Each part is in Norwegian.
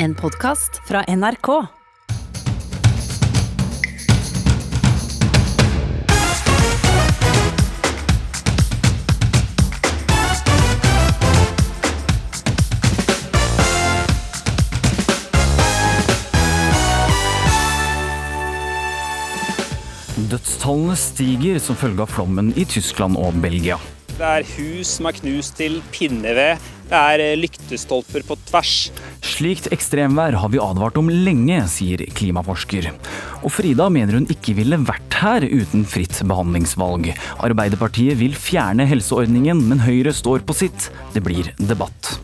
En podkast fra NRK. Dødstallene stiger som følge av flommen i Tyskland og Belgia. Det er hus som er knust til pinneved. Det er lyktestolper på tvers. Slikt ekstremvær har vi advart om lenge, sier klimaforsker. Og Frida mener hun ikke ville vært her uten fritt behandlingsvalg. Arbeiderpartiet vil fjerne helseordningen, men Høyre står på sitt. Det blir debatt.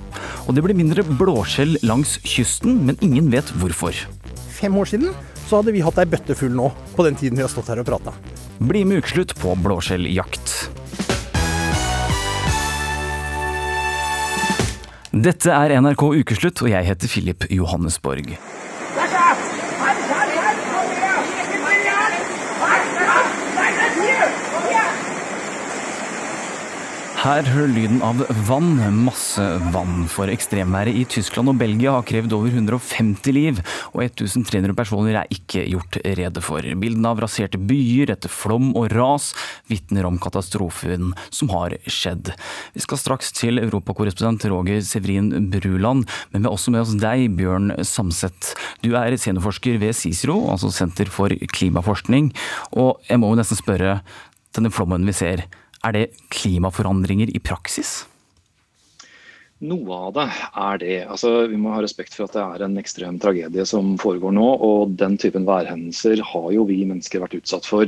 Og det blir mindre blåskjell langs kysten, men ingen vet hvorfor. Fem år siden så hadde vi hatt ei bøtte full nå, på den tiden vi har stått her og prata. Bli med ukeslutt på blåskjelljakt. Dette er NRK Ukeslutt, og jeg heter Philip Johannesborg. Her hører lyden av vann, masse vann. For ekstremværet i Tyskland og Belgia har krevd over 150 liv, og 1300 personer er ikke gjort rede for. Bildene av raserte byer etter flom og ras vitner om katastrofen som har skjedd. Vi skal straks til europakorrespondent Roger Severin Bruland, men vi har også med oss deg, Bjørn Samset. Du er seniorforsker ved CICERO, altså Senter for klimaforskning, og jeg må jo nesten spørre, denne flommen vi ser, er det klimaforandringer i praksis? Noe av det er det. Altså, vi må ha respekt for at det er en ekstrem tragedie som foregår nå. og Den typen værhendelser har jo vi mennesker vært utsatt for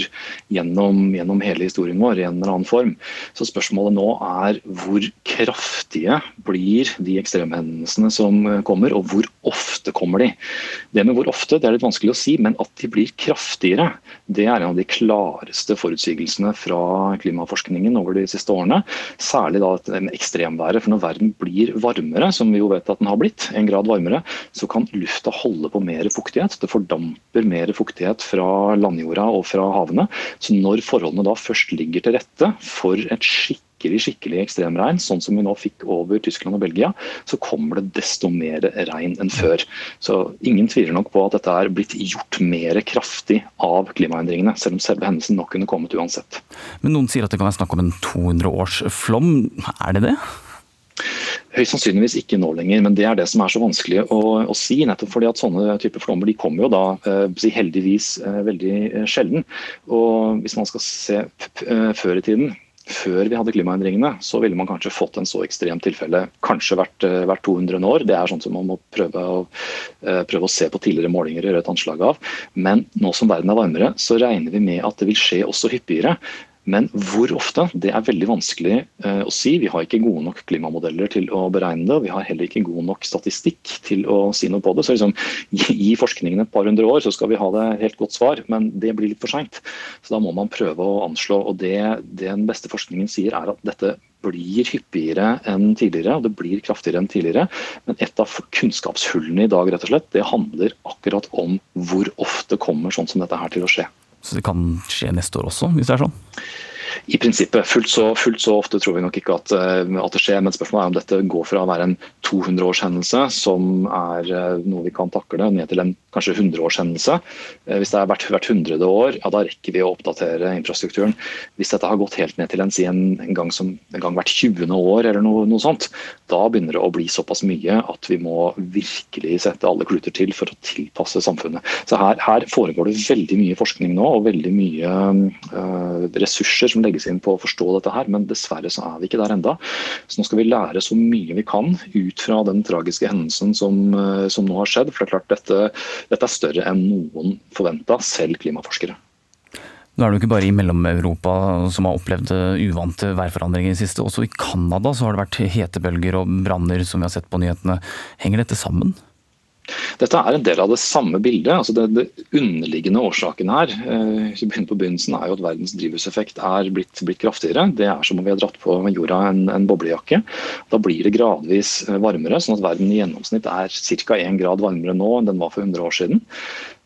gjennom, gjennom, hele historien vår i en eller annen form. Så spørsmålet nå er hvor kraftige blir de ekstremhendelsene som kommer, og hvor ofte kommer de. Det med hvor ofte det er litt vanskelig å si, men at de blir kraftigere, det er en av de klareste forutsigelsene fra klimaforskningen over de siste årene. Særlig da ekstremværet. For når verden blir blir varmere, som vi jo vet at den har blitt, en grad varmere, så kan lufta holde på mer fuktighet. Det fordamper mer fuktighet fra landjorda og fra havene. Så når forholdene da først ligger til rette for et skikkelig skikkelig ekstremregn, sånn som vi nå fikk over Tyskland og Belgia, så kommer det desto mer regn enn før. Så ingen tviler nok på at dette er blitt gjort mer kraftig av klimaendringene, selv om selve hendelsen nok kunne kommet uansett. Men noen sier at det kan være snakk om en 200 års flom. Er det det? Høyst sannsynligvis ikke nå lenger, men det er det som er så vanskelig å, å si. nettopp fordi at Sånne typer flommer de kommer jo da eh, heldigvis eh, veldig eh, sjelden. Og Hvis man skal se eh, før i tiden, før vi hadde klimaendringene, så ville man kanskje fått en så ekstremt tilfelle kanskje hvert, eh, hvert 200 år. Det er sånn som man må prøve å, prøve å se på tidligere målinger og gjøre et anslag av. Men nå som verden er varmere, så regner vi med at det vil skje også hyppigere. Men hvor ofte, det er veldig vanskelig uh, å si. Vi har ikke gode nok klimamodeller til å beregne det. og Vi har heller ikke god nok statistikk til å si noe på det. Så liksom, Gi forskningen et par hundre år, så skal vi ha det helt godt svar. Men det blir litt for seint. Så da må man prøve å anslå. og det, det den beste forskningen sier, er at dette blir hyppigere enn tidligere, og det blir kraftigere enn tidligere. Men et av kunnskapshullene i dag rett og slett, det handler akkurat om hvor ofte kommer sånn som dette her til å skje. Så det kan skje neste år også, hvis det er sånn? I prinsippet. Fullt så, fullt så, ofte tror vi nok ikke at, eh, at, det skjer. Men spørsmålet er om dette går fra å være en 200-årshendelse, som er eh, noe vi kan takle, ned til en kanskje 100-årshendelse. Eh, hvis det er hvert, hvert 100. år, ja, da rekker vi å oppdatere infrastrukturen. Hvis dette har gått helt ned til en, en, gang, som, en gang, hvert 20. år, eller noe, noe, sånt, da begynner det å bli såpass mye at vi må virkelig sette alle kluter til for å tilpasse samfunnet. Så her, her foregår det veldig mye forskning nå, og veldig mye øh, ressurser som legges inn på å forstå dette her, men dessverre så er vi ikke der enda. Så nå skal vi lære så mye vi kan ut fra den tragiske hendelsen som, uh, som nå har skjedd. For det er klart dette dette er større enn noen forventa, selv klimaforskere. Nå er det jo ikke bare i Mellom-Europa som har opplevd uvante værforandringer i det siste. Også i Canada har det vært hetebølger og branner som vi har sett på nyhetene. Henger dette sammen? Dette er en del av det samme bildet. altså Det, underliggende årsaken her eh, på begynnelsen er jo at verdens drivhuseffekt er blitt, blitt, kraftigere. Det er som om vi har dratt på jorda en, en boblejakke. Da blir det gradvis eh, varmere, sånn at verden i gjennomsnitt er ca. 1 grad varmere nå enn den var for 100 år siden.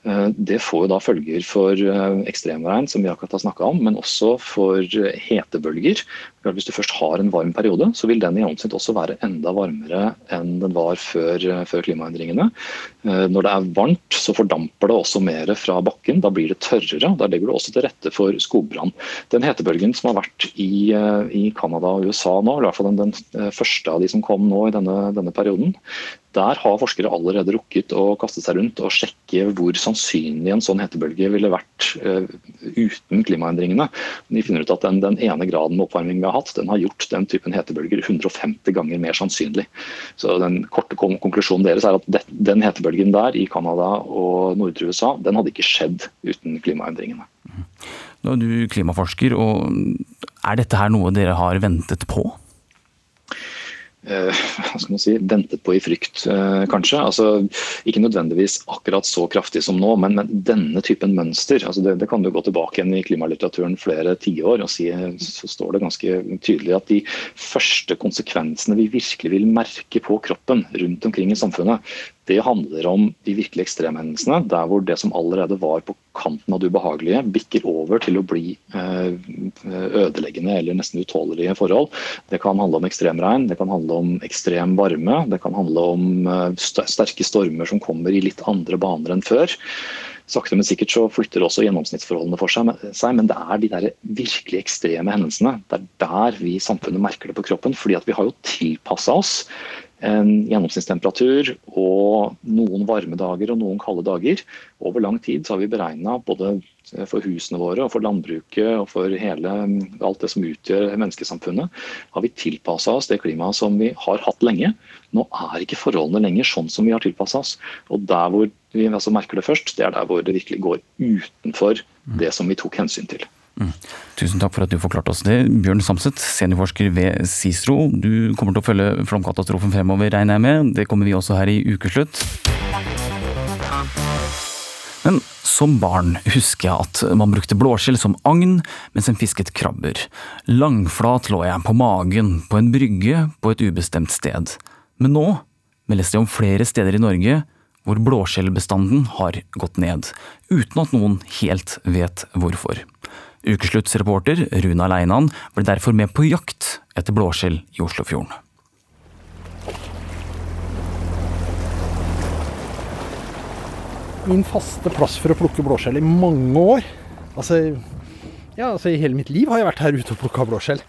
Eh, det får jo da følger for eh, ekstremregn, som vi akkurat har snakka om, men også for eh, hetebølger. Hvis du først har en varm periode, så vil den i gjennomsnitt også være enda varmere enn den var før, før, klimaendringene. Når det er varmt, så fordamper det også mer fra bakken. Da blir det tørrere. Da legger du også til rette for skogbrann. Den hetebølgen som har vært i, i Canada og USA nå, i hvert fall den, den, første av de som kom nå i denne, denne perioden, der har forskere allerede rukket å kaste seg rundt og sjekke hvor sannsynlig en sånn hetebølge ville vært uh, uten klimaendringene. De finner ut at den, den, ene graden med oppvarming vi har hatt, den har gjort den typen hetebølger 150 ganger mer sannsynlig. Så Den korte konklusjonen deres er at det, den hetebølgen der i Canada og nordre USA, den hadde ikke skjedd uten klimaendringene. Nå er du klimaforsker, og er dette her noe dere har ventet på? Eh, hva skal man si, ventet på i frykt, eh, kanskje. Altså, ikke nødvendigvis akkurat så kraftig som nå, men, men denne typen mønster. Altså det, det, kan du gå tilbake igjen i klimalitteraturen flere tiår og si, så står det ganske tydelig at de første konsekvensene vi virkelig vil merke på kroppen rundt omkring i samfunnet, det handler om de virkelig ekstreme hendelsene. der hvor det som allerede var på kanten av det ubehagelige, bikker over til å bli eh, ødeleggende eller nesten utålelige forhold. Det kan handle om ekstremregn, det kan handle om ekstrem varme, det kan handle om eh, sterke stormer som kommer i litt andre baner enn før. Sakte, men sikkert så flytter også gjennomsnittsforholdene for seg, men det er de der virkelig ekstreme hendelsene. Det er der vi i samfunnet merker det på kroppen. fordi at vi har jo tilpassa oss en gjennomsnittstemperatur og noen varme dager og noen kalde dager. Over lang tid har vi beregna både for husene våre og for landbruket og for hele, alt det som utgjør menneskesamfunnet, har vi tilpassa oss det klimaet som vi har hatt lenge. Nå er ikke forholdene lenger sånn som vi har tilpassa oss. Og der hvor vi altså merker det først, det er der hvor det virkelig går utenfor det som vi tok hensyn til. Mm. Tusen takk for at du forklarte oss det. Bjørn Samset, seniorforsker ved CICERO. Du kommer til å følge flomkatastrofen fremover, regner jeg med. Det kommer vi også her i Ukeslutt. Men som barn husker jeg at man brukte blåskjell som agn mens en fisket krabber. Langflat lå jeg på magen på en brygge på et ubestemt sted. Men nå meldes det om flere steder i Norge hvor blåskjellbestanden har gått ned, uten at noen helt vet hvorfor. Ukesluttsreporter Runa Leinan ble derfor med på jakt etter blåskjell i Oslofjorden. Min faste plass for å plukke blåskjell i mange år. Altså, ja, altså I hele mitt liv har jeg vært her ute og plukka blåskjell.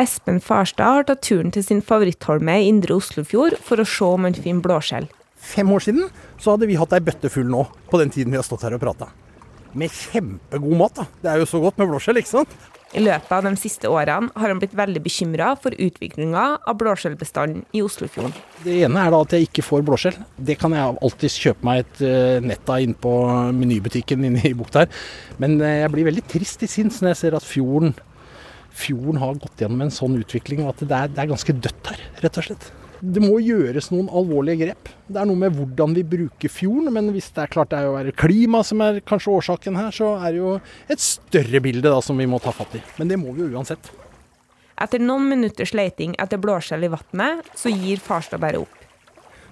Espen Farstad har tatt turen til sin favorittholme i Indre Oslofjord for å se om han finner blåskjell. Fem år siden så hadde vi hatt ei bøtte full nå, på den tiden vi har stått her og prata med kjempegod mat. da. Det er jo så godt med blåskjell, ikke sant? I løpet av de siste årene har han blitt veldig bekymra for utviklinga av blåskjellbestanden i Oslofjorden. Det ene er da at jeg ikke får blåskjell. Det kan jeg alltid kjøpe meg et uh, nett av inn på menybutikken inne i bukta her. Men uh, jeg blir veldig trist i sinns når jeg ser at fjorden, fjorden har gått gjennom en sånn utvikling, og at det er, det er ganske dødt her, rett og slett det må gjøres noen alvorlige grep. Det er noe med hvordan vi bruker fjorden, men hvis det er klart det er jo klima som er kanskje årsaken her, så er det jo et større bilde da som vi må ta fatt i. Men det må vi jo uansett. Etter noen minutters leiting etter blåskjell i vannet, så gir Farstad bare opp.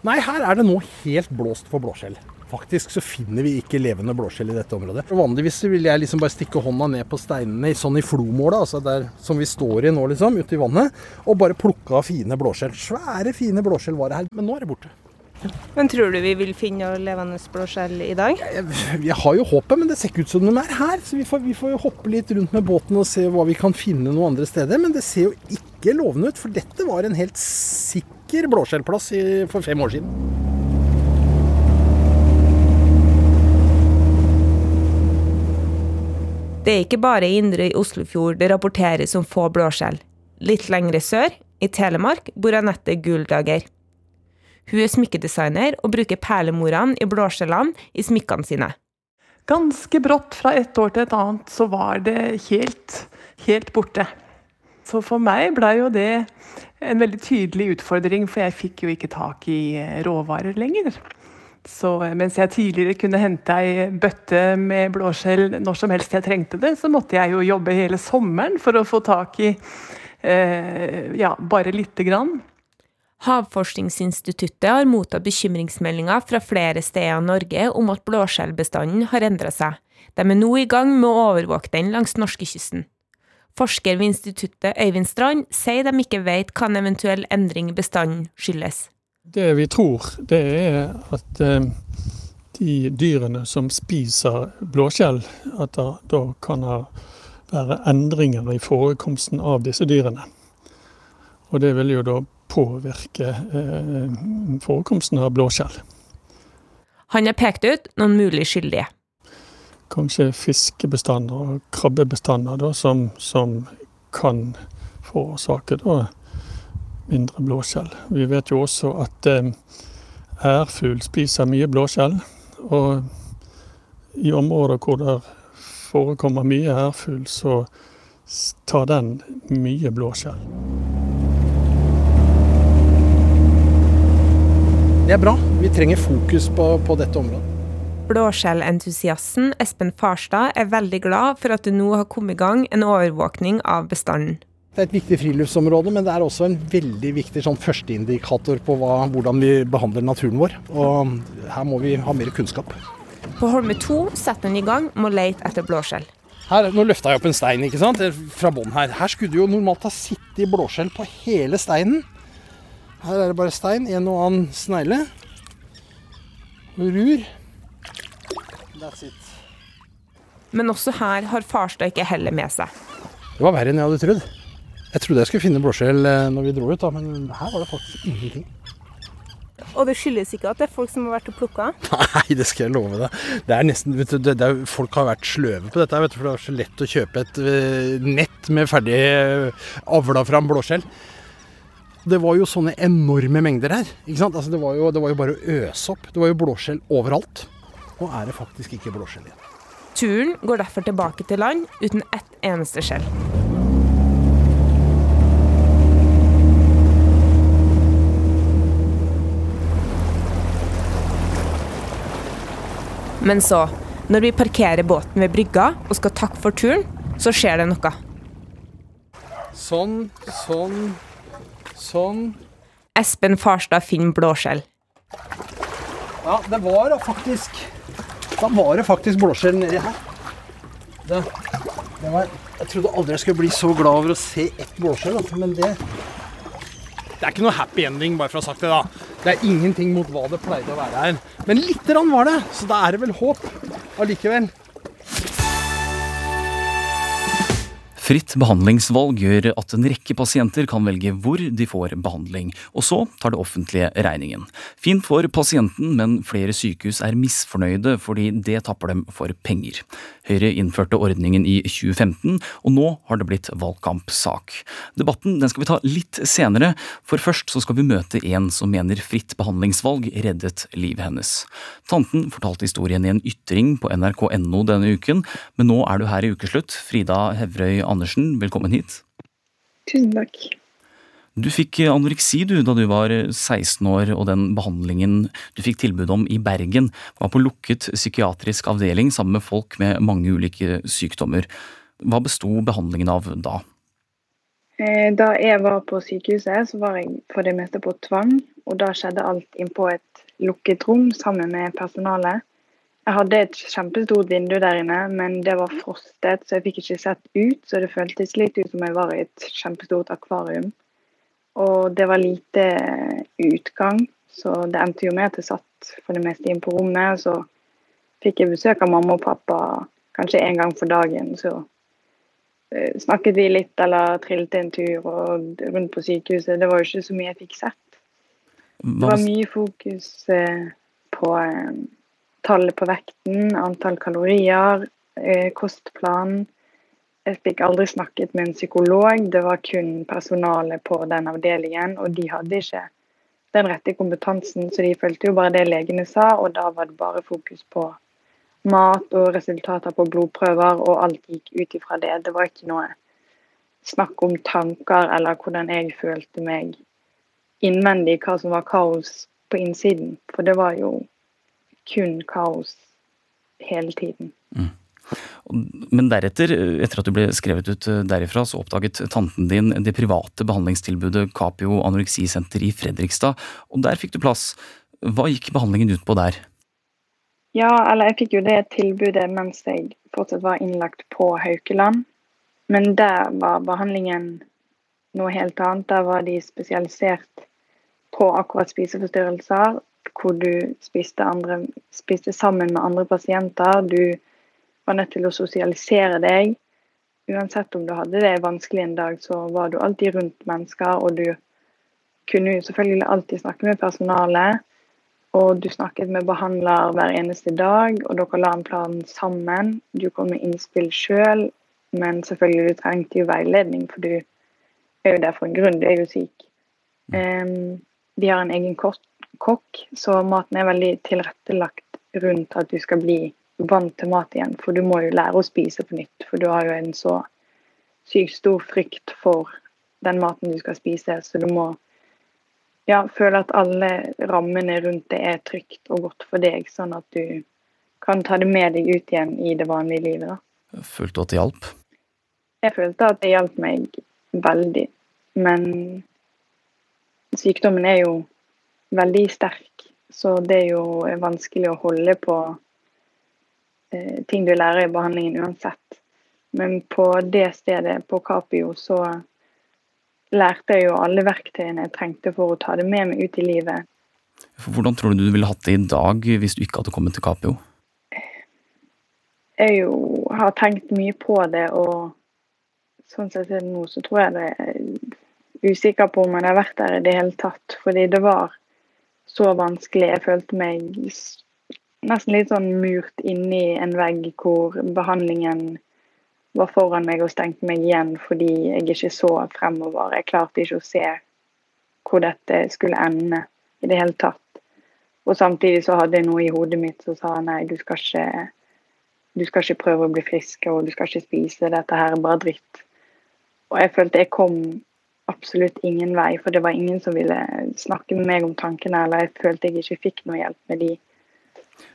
Nei, her er det nå helt blåst for blåskjell. Faktisk så finner vi ikke levende blåskjell i dette området. Vanligvis vil jeg liksom bare stikke hånda ned på steinene sånn i flomålet, altså der som vi står i nå, liksom, ute i vannet, og bare plukke av fine blåskjell. Svære, fine blåskjell var det her, men nå er det borte. Men tror du vi vil finne levende blåskjell i dag? Jeg, har jo håpet, men det ser ikke ut som de er her. Så vi får, vi får, jo hoppe litt rundt med båten og se hva vi kan finne noen andre steder. Men det ser jo ikke lovende ut, for dette var en helt sikker blåskjellplass for fem år siden. Det er ikke bare i indre Oslofjord det rapporteres om få blåskjell. Litt lengre sør, i Telemark, bor Anette Guldager. Hun er smykkedesigner og bruker perlemorene i blåskjellene i smykkene sine. Ganske brått fra et år til et annet så var det helt, helt borte. Så for meg ble jo det en veldig tydelig utfordring, for jeg fikk jo ikke tak i råvarer lenger. Så mens jeg tidligere kunne hente ei bøtte med blåskjell når som helst jeg trengte det, så måtte jeg jo jobbe hele sommeren for å få tak i eh, ja, bare lite grann. Havforskningsinstituttet har mottatt bekymringsmeldinger fra flere steder i Norge om at blåskjellbestanden har endret seg. De er nå i gang med å overvåke den langs norskekysten. Forsker ved instituttet Øyvind Strand sier de ikke vet hva en eventuell endring i bestanden skyldes. Det vi tror, det er at eh, de dyrene som spiser blåskjell, at det da kan være endringer i forekomsten av disse dyrene. Og det vil jo da påvirke eh, forekomsten av blåskjell. Han har pekt ut noen mulig skyldige. Kanskje fiskebestander og krabbebestander da, som, som kan forårsake da, mindre blåskjell. Vi vet jo også at eh, ærfugl spiser mye blåskjell. Og i områder hvor det forekommer mye ærfugl, så tar den mye blåskjell. Det er bra. Vi trenger fokus på, på dette området. Blåskjellentusiasten Espen Farstad er veldig glad for at det nå har kommet i gang en overvåkning av bestanden. Det er et viktig friluftsområde, men det er også en veldig viktig sånn førsteindikator på hva, hvordan vi behandler naturen vår. Og her må vi ha mer kunnskap. På Holme 2 setter en i gang med å lete etter blåskjell. Her, nå løfta jeg opp en stein ikke sant? fra bånn her. Her skulle det jo normalt ha sittet blåskjell på hele steinen. Her er det bare stein, en og annen snegle. Rur. That's it. Men også her har Farstad ikke hellet med seg. Det var verre enn jeg hadde trodd. Jeg trodde jeg skulle finne blåskjell eh, når vi dro ut, da, men her var det faktisk ingenting. Og det skyldes ikke at det er folk som har vært og plukka? Nei, det skal jeg love deg. Det er nesten, vet du, det, det er, Folk har vært sløve på dette, vet du, for det er så lett å kjøpe et uh, nett med ferdig uh, avla fram blåskjell. Det var jo sånne enorme mengder her. ikke sant? Altså, det, var jo, det var jo bare å øse opp. Det var jo blåskjell overalt. Nå er det faktisk ikke blåskjell igjen. Turen går derfor tilbake til land uten ett eneste skjell. Men så, når vi parkerer båten ved brygga og skal takke for turen, så skjer det noe. Sånn, sånn, sånn. Espen Farstad finner blåskjell. Ja, det var faktisk Da var det faktisk blåskjell nedi her. Det, det var, jeg trodde aldri jeg skulle bli så glad over å se ett blåskjell, altså, men det Det er ikke noe happy ending, bare for å ha sagt det, da. Det er ingenting mot hva det pleide å være her. Men lite grann var det, så da er det vel håp allikevel. Fritt behandlingsvalg gjør at en rekke pasienter kan velge hvor de får behandling, og så tar det offentlige regningen. Fint for pasienten, men flere sykehus er misfornøyde fordi det tapper dem for penger. Høyre innførte ordningen i 2015, og nå har det blitt valgkampsak. Debatten den skal vi ta litt senere, for først så skal vi møte en som mener fritt behandlingsvalg reddet livet hennes. Tanten fortalte historien i en ytring på nrk.no denne uken, men nå er du her i ukeslutt. Frida Hevrøy Andersen, velkommen hit. Tusen takk. Du fikk anoreksi du da du var 16 år, og den behandlingen du fikk tilbud om i Bergen, var på lukket psykiatrisk avdeling sammen med folk med mange ulike sykdommer. Hva besto behandlingen av da? Eh, da jeg var på sykehuset, så var jeg for det meste på tvang. Og da skjedde alt innpå et lukket rom sammen med personalet. Jeg hadde et kjempestort vindu der inne, men det var frostet, så jeg fikk ikke sett ut. Så det føltes litt ut som jeg var i et kjempestort akvarium. Og det var lite utgang, så det endte jo med at jeg satt for det meste inn på rommet. Så fikk jeg besøk av mamma og pappa kanskje en gang for dagen. Så eh, snakket vi litt eller trillet en tur og rundt på sykehuset. Det var jo ikke så mye jeg fikk sett. Det var mye fokus eh, på eh, tallet på vekten, antall kalorier, eh, kostplan. Jeg fikk aldri snakket med en psykolog, det var kun personalet på den avdelingen. Og de hadde ikke den rette kompetansen, så de fulgte jo bare det legene sa. Og da var det bare fokus på mat og resultater på blodprøver, og alt gikk ut ifra det. Det var ikke noe snakk om tanker eller hvordan jeg følte meg innvendig, hva som var kaos på innsiden. For det var jo kun kaos hele tiden. Mm. Men deretter, etter at du ble skrevet ut derifra, så oppdaget tanten din det private behandlingstilbudet Capio anoreksisenter i Fredrikstad, og der fikk du plass. Hva gikk behandlingen ut på der? Ja, eller jeg fikk jo det tilbudet mens jeg fortsatt var innlagt på Haukeland. Men der var behandlingen noe helt annet. Der var de spesialisert på akkurat spiseforstyrrelser, hvor du spiste, andre, spiste sammen med andre pasienter. Du var nødt til å sosialisere deg. Uansett om du hadde det vanskelig en dag, så var du alltid rundt mennesker, og du kunne jo selvfølgelig alltid snakke med personalet. Og du snakket med behandler hver eneste dag, og dere la en plan sammen. Du kom med innspill sjøl, men selvfølgelig du trengte jo veiledning, for du er jo der for en grunn, du er jo syk. Um, de har en egen kokk, så maten er veldig tilrettelagt rundt at du skal bli vant til mat igjen. For du må jo lære å spise på nytt, for du har jo en så sykt stor frykt for den maten du skal spise, så du må ja, føle at alle rammene rundt det er trygt og godt for deg, sånn at du kan ta det med deg ut igjen i det vanlige livet. da. Følte du at det hjalp? Jeg følte at det hjalp meg veldig. Men sykdommen er jo veldig sterk, så det er jo vanskelig å holde på eh, ting du lærer i behandlingen uansett. Men på det stedet, på Capio, så lærte jeg jo alle verktøyene jeg trengte for å ta det med meg ut i livet. Hvordan tror du du ville hatt det i dag hvis du ikke hadde kommet til Capio? Jeg jo har tenkt mye på det, og sånn sett er det nå, så tror jeg det er usikker på om jeg har vært der i det hele tatt. Fordi det var så vanskelig. Jeg følte meg nesten litt sånn murt inni en vegg hvor behandlingen var foran meg og stengte meg igjen fordi jeg ikke så fremover. Jeg klarte ikke å se hvor dette skulle ende i det hele tatt. Og samtidig så hadde jeg noe i hodet mitt som sa nei, du skal ikke du skal ikke prøve å bli frisk og du skal ikke spise, dette her er bare dritt. Og jeg følte jeg kom absolutt ingen vei, for det var ingen som ville snakke med meg om tankene, eller jeg følte jeg ikke fikk noe hjelp med de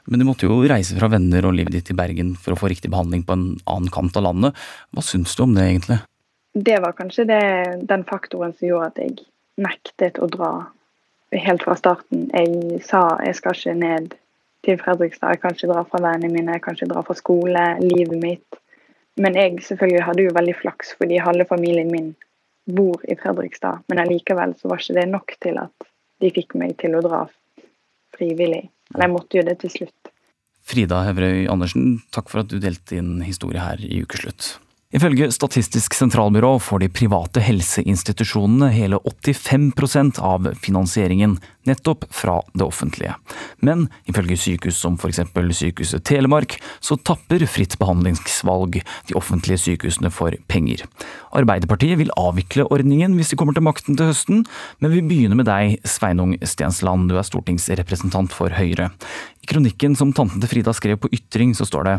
men du måtte jo reise fra venner og livet ditt til Bergen for å få riktig behandling på en annen kant av landet. Hva syns du om det, egentlig? Det var kanskje det, den faktoren som gjorde at jeg nektet å dra helt fra starten. Jeg sa jeg skal ikke ned til Fredrikstad, jeg kan ikke dra fra vennene mine, jeg kan ikke dra fra skole, livet mitt. Men jeg selvfølgelig hadde jo veldig flaks, fordi halve familien min bor i Fredrikstad. Men allikevel så var ikke det nok til at de fikk meg til å dra frivillig. Men jeg måtte gjøre det til slutt. Frida Hevrøy Andersen, takk for at du delte din historie her i Ukeslutt. Ifølge Statistisk sentralbyrå får de private helseinstitusjonene hele 85% av finansieringen nettopp fra det offentlige. Men ifølge sykehus som f.eks. Sykehuset Telemark, så tapper fritt behandlingsvalg de offentlige sykehusene for penger. Arbeiderpartiet vil avvikle ordningen hvis de kommer til makten til høsten, men vi begynner med deg, Sveinung Stensland, du er stortingsrepresentant for Høyre. I kronikken som tanten til Frida skrev på Ytring, så står det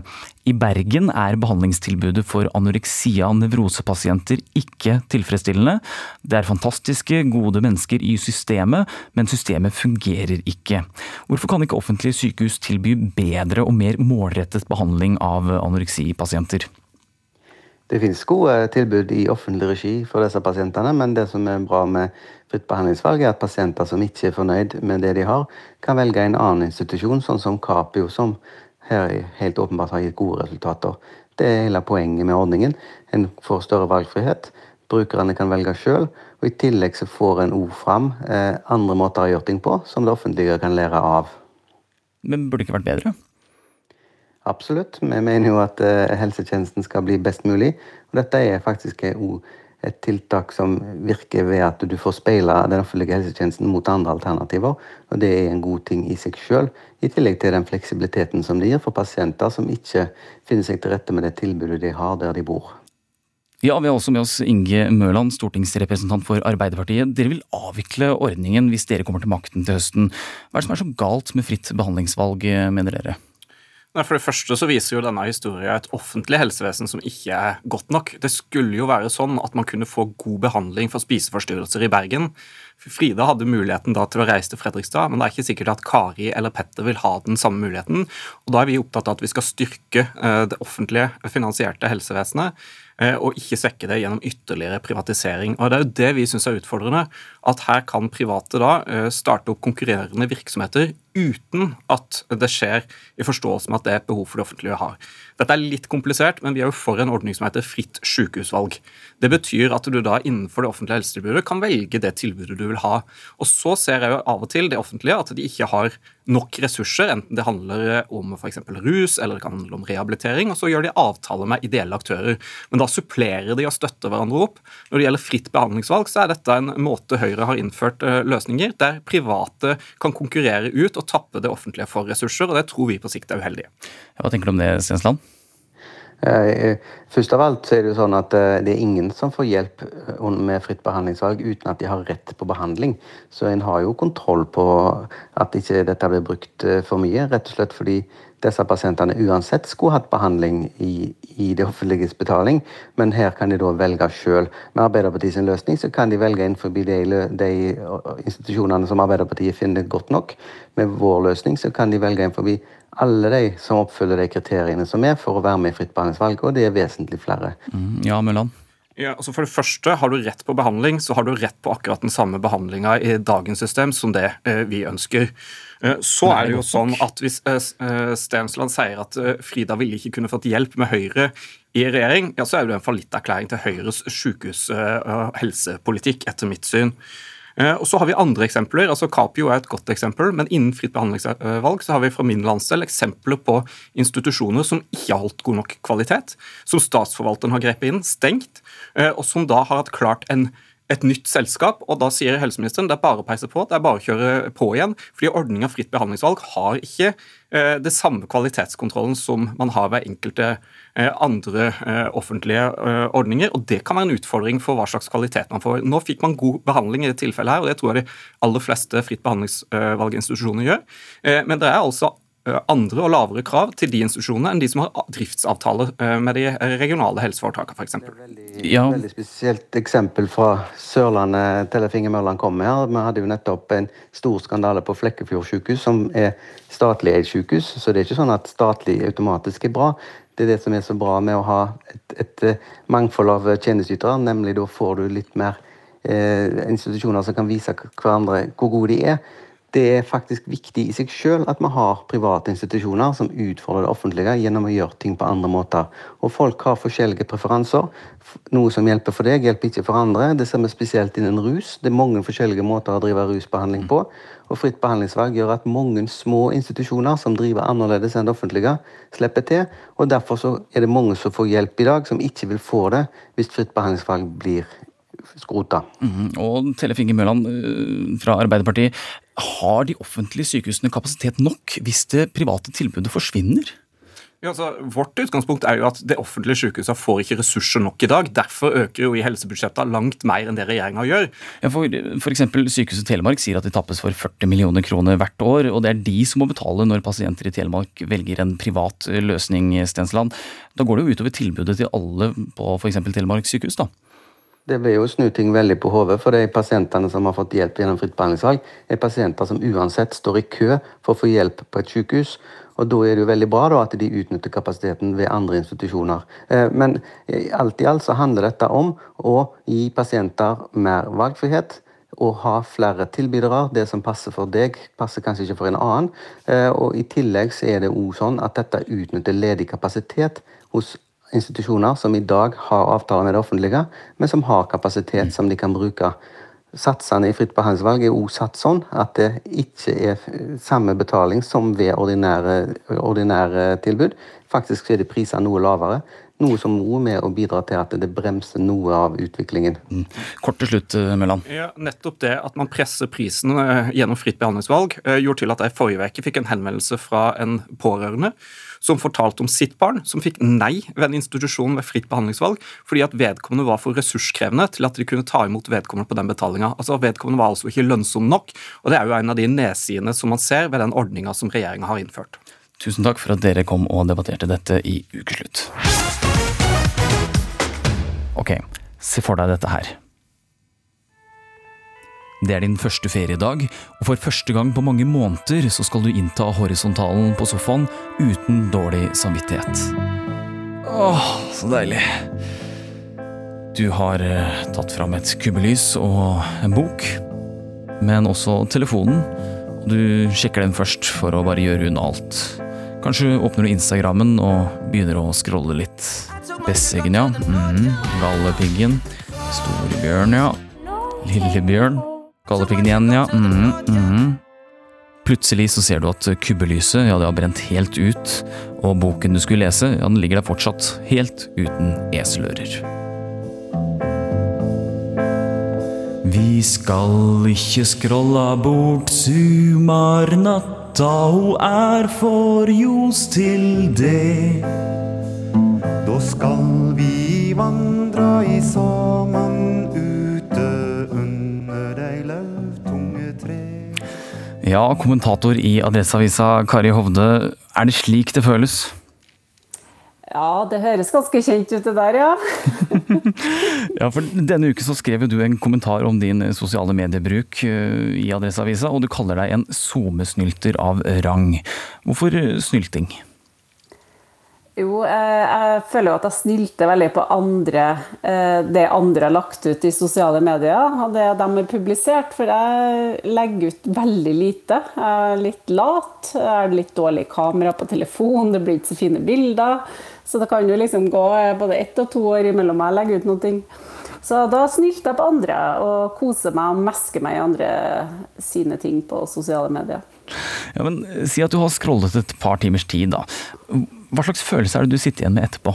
i Bergen er behandlingstilbudet for anoreksia nevrosepasienter ikke tilfredsstillende. Det er fantastiske, gode mennesker i systemet, men systemet fungerer ikke. Hvorfor kan ikke offentlige sykehus tilby bedre og mer målrettet behandling av anoreksipasienter? Det finnes gode tilbud i offentlig regi for disse pasientene, men det som er bra med fritt behandlingsvalg, er at pasienter som ikke er fornøyd med det de har, kan velge en annen institusjon, sånn som Capio, som her helt åpenbart har gitt gode resultater. Det er hele poenget med ordningen. En får større valgfrihet. Brukerne kan velge sjøl, og i tillegg så får en òg fram eh, andre måter å gjøre ting på, som det offentlige kan lære av. Men burde det ikke vært bedre? Absolutt. Vi mener jo at uh, helsetjenesten skal bli best mulig. Og dette er faktisk et tiltak som virker ved at du får speila den offentlige helsetjenesten mot andre alternativer. Og det er en god ting i seg sjøl, i tillegg til den fleksibiliteten som det gir for pasienter som ikke finner seg til rette med det tilbudet de har der de bor. Ja, Vi har også med oss Inge Mørland, stortingsrepresentant for Arbeiderpartiet. Dere vil avvikle ordningen hvis dere kommer til makten til høsten. Hva er det som er så galt med fritt behandlingsvalg, mener dere? For det første så viser jo denne historien et offentlig helsevesen som ikke er godt nok. Det skulle jo være sånn at man kunne få god behandling for spiseforstyrrelser i Bergen. Frida hadde muligheten da til å reise til Fredrikstad, men det er ikke sikkert at Kari eller Petter vil ha den samme muligheten. og Da er vi opptatt av at vi skal styrke eh, det offentlige finansierte helsevesenet og ikke svekke det gjennom ytterligere privatisering. Og Det er jo det vi syns er utfordrende. At her kan private da eh, starte opp konkurrerende virksomheter uten at det skjer i forståelse med at det er et behov for det offentlige har. Dette er litt komplisert, men vi er jo for en ordning som heter fritt sykehusvalg. Det betyr at du da innenfor det offentlige helsetilbudet kan velge det tilbudet du vil ha. Og så ser jeg jo av og til det offentlige at de ikke har nok ressurser, enten det handler om f.eks. rus eller det kan handle om rehabilitering, og så gjør de avtaler med ideelle aktører. Men da supplerer de og støtter hverandre opp. Når det gjelder fritt behandlingsvalg, så er dette en måte Høyre har innført eh, løsninger der private kan konkurrere ut og tappe det offentlige for ressurser, og det tror vi på sikt er uheldig. Hva tenker du om det, Stensland? Eh, først av alt så er det jo sånn at eh, det er ingen som får hjelp eh, med fritt behandlingsvalg uten at de har rett på behandling. Så en har jo kontroll på at ikke dette blir brukt for mye, rett og slett fordi disse pasientene uansett skulle hatt behandling i, i det offentliges betaling, men her kan de da velge sjøl. Med Arbeiderpartiets løsning så kan de velge innenfor de, de institusjonene som Arbeiderpartiet finner godt nok. Med vår løsning så kan de velge innenfor alle de som oppfyller de kriteriene som er for å være med i fritt behandlingsvalg, og det er vesentlig flere. Mm, ja, Mølland? Ja, altså For det første, har du rett på behandling, så har du rett på akkurat den samme behandlinga i dagens system som det eh, vi ønsker. Eh, så er det jo sånn at hvis eh, eh Stensland sier at eh, Frida ville ikke kunne fått hjelp med Høyre i regjering, ja, så er det en fallitterklæring til Høyres sykehus- og eh, helsepolitikk, etter mitt syn. Eh, og så har vi andre eksempler. altså Capio er et godt eksempel, men innen fritt behandlingsvalg så har vi fra min landsdel eksempler på institusjoner som ikke har holdt god nok kvalitet, som statsforvalteren har grepet inn, stengt, eh, og som da har hatt klart en et nytt selskap, og da sier helseministeren det er bare å peise på, det er bare å kjøre på igjen. Fordi ordninga fritt behandlingsvalg har ikke eh, det samme kvalitetskontrollen som man har ved enkelte andre eh, offentlige eh, ordninger, og det kan være en utfordring for hva slags kvalitet man får. Nå fikk man god behandling i dette tilfellet her, og det tror jeg de aller fleste fritt behandlingsvalginstitusjoner gjør. Eh, men det er altså Eh, andre og lavere krav til de institusjonene enn de som har driftsavtaler eh, med de regionale helseforetakene, f.eks. Veldig, ja. veldig spesielt eksempel fra Sørlandet Tellef Inge Mørland kom med her. Vi hadde jo nettopp en stor skandale på Flekkefjord sykehus, som er statlig eid sykehus. Så det er ikke sånn at statlig automatisk er bra. Det er det som er så bra med å ha et, et eh, mangfold av tjenesteytere, nemlig da får du litt mer eh, institusjoner som kan vise hverandre hvor gode de er det er faktisk viktig i seg sjøl at vi har private institusjoner som utfordrer det offentlige gjennom å gjøre ting på andre måter. Og folk har forskjellige preferanser. Noe som hjelper for deg, hjelper ikke for andre. Det ser vi spesielt innen rus. Det er mange forskjellige måter å drive rusbehandling på. Og fritt behandlingsvalg gjør at mange små institusjoner som driver annerledes enn det offentlige, slipper til. Og derfor er det mange som får hjelp i dag, som ikke vil få det hvis fritt behandlingsvalg blir skrota. Mm, og Tellef Inge Mørland eh, fra Arbeiderpartiet. Har de offentlige sykehusene kapasitet nok hvis det private tilbudet forsvinner? Ja, altså, vårt utgangspunkt er jo at det offentlige sykehuset får ikke ressurser nok i dag. Derfor øker jo i helsebudsjettet langt mer enn det regjeringa gjør. Ja, for, for eksempel, Sykehuset Telemark sier at de tappes for 40 millioner kroner hvert år. Og det er de som må betale når pasienter i Telemark velger en privat løsning. Stensland. Da går det jo utover tilbudet til alle på f.eks. Telemark sykehus? da? Det vil jo snu ting veldig på hodet, for de pasientene som har fått hjelp gjennom fritt behandlingsvalg, er pasienter som uansett står i kø for å få hjelp på et sykehus. Og Da er det jo veldig bra da, at de utnytter kapasiteten ved andre institusjoner. Eh, men alt i alt så handler dette om å gi pasienter mer valgfrihet. Og ha flere tilbydere. Det som passer for deg, passer kanskje ikke for en annen. Eh, og I tillegg så er det også sånn at dette utnytter ledig kapasitet hos institusjoner som i dag har avtaler med det offentlige, men som har kapasitet som de kan bruke. Satsene i fritt behandlingsvalg er også satt sånn at det ikke er samme betaling som ved ordinære, ordinære tilbud. Faktisk er det priser noe lavere. Noe som nå er med å bidra til at det bremser noe av utviklingen. Mm. Kort til slutt, eh, Mølland. Ja, nettopp det at man presser prisen eh, gjennom fritt behandlingsvalg, eh, gjorde til at jeg forrige uke fikk en henvendelse fra en pårørende som fortalte om sitt barn, som fikk nei ved en institusjon ved fritt behandlingsvalg fordi at vedkommende var for ressurskrevende til at de kunne ta imot vedkommende på den betalinga. Altså, vedkommende var altså ikke lønnsom nok, og det er jo en av de nedsidene som man ser ved den ordninga som regjeringa har innført. Tusen takk for at dere kom og debatterte dette i Ukeslutt. Ok, se for deg dette her. Det er din første feriedag, og for første gang på mange måneder så skal du innta horisontalen på sofaen uten dårlig samvittighet. Åh, så deilig. Du har eh, tatt fram et kubbelys og en bok, men også telefonen. Du sjekker den først for å bare gjøre unna alt. Kanskje åpner du Instagrammen og begynner å scrolle litt. Besseggen, ja. Mm, Gallepiggen. Storebjørn, ja. Lillebjørn. Gallepiggen igjen, ja. Mm, mm. Plutselig så ser du at kubbelyset ja, det har brent helt ut, og boken du skulle lese, ja, den ligger der fortsatt, helt uten eselører. Vi skal ikke skrolla bort sumarnatta, ho er for ljos til det. Da skal vi vandra i saman ute under ei lauvtunge tre. Ja, kommentator i Adresseavisa, Kari Hovde, er det slik det føles? Ja, det høres ganske kjent ut det der, ja. Ja, for Denne uke så skrev du en kommentar om din sosiale mediebruk eh, i Adresseavisa, og du kaller deg en SoMe-snylter av rang. Hvorfor eh, snylting? Jo, jeg, føler jo at jeg snylter veldig på andre, eh, det andre har lagt ut i sosiale medier, og det de har publisert. For jeg legger ut veldig lite. Jeg er litt lat, jeg har litt dårlig kamera på telefon, det blir ikke så fine bilder. Så det kan jo liksom gå både ett og to år imellom jeg legger ut noe. Så da snylter jeg på andre og koser meg og mesker meg i andre sine ting på sosiale medier. Ja, men eh, Si at du har scrollet et par timers tid, da. Hva slags følelse er det du sitter igjen med etterpå?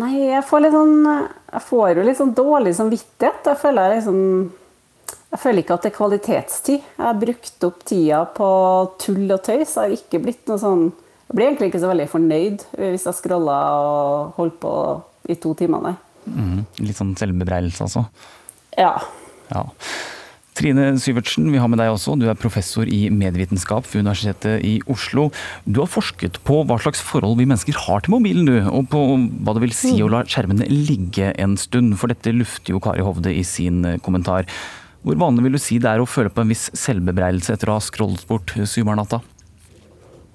Nei, jeg får litt sånn Jeg får jo litt sånn dårlig samvittighet. Jeg føler jeg liksom Jeg føler ikke at det er kvalitetstid. Jeg har brukt opp tida på tull og tøys. Jeg har ikke blitt noe sånn Jeg blir egentlig ikke så veldig fornøyd hvis jeg scroller og holder på i to timer, nei. Mm, litt sånn selvbebreidelse, altså? Ja. Ja. Trine Syvertsen, vi har med deg også. Du er professor i medievitenskap ved Universitetet i Oslo. Du har forsket på hva slags forhold vi mennesker har til mobilen, du. Og på hva det vil si å la skjermene ligge en stund. For dette lufter jo Kari Hovde i sin eh, kommentar. Hvor vanlig vil du si det er å føle på en viss selvbebreidelse etter å ha scrollet bort sumarnatta?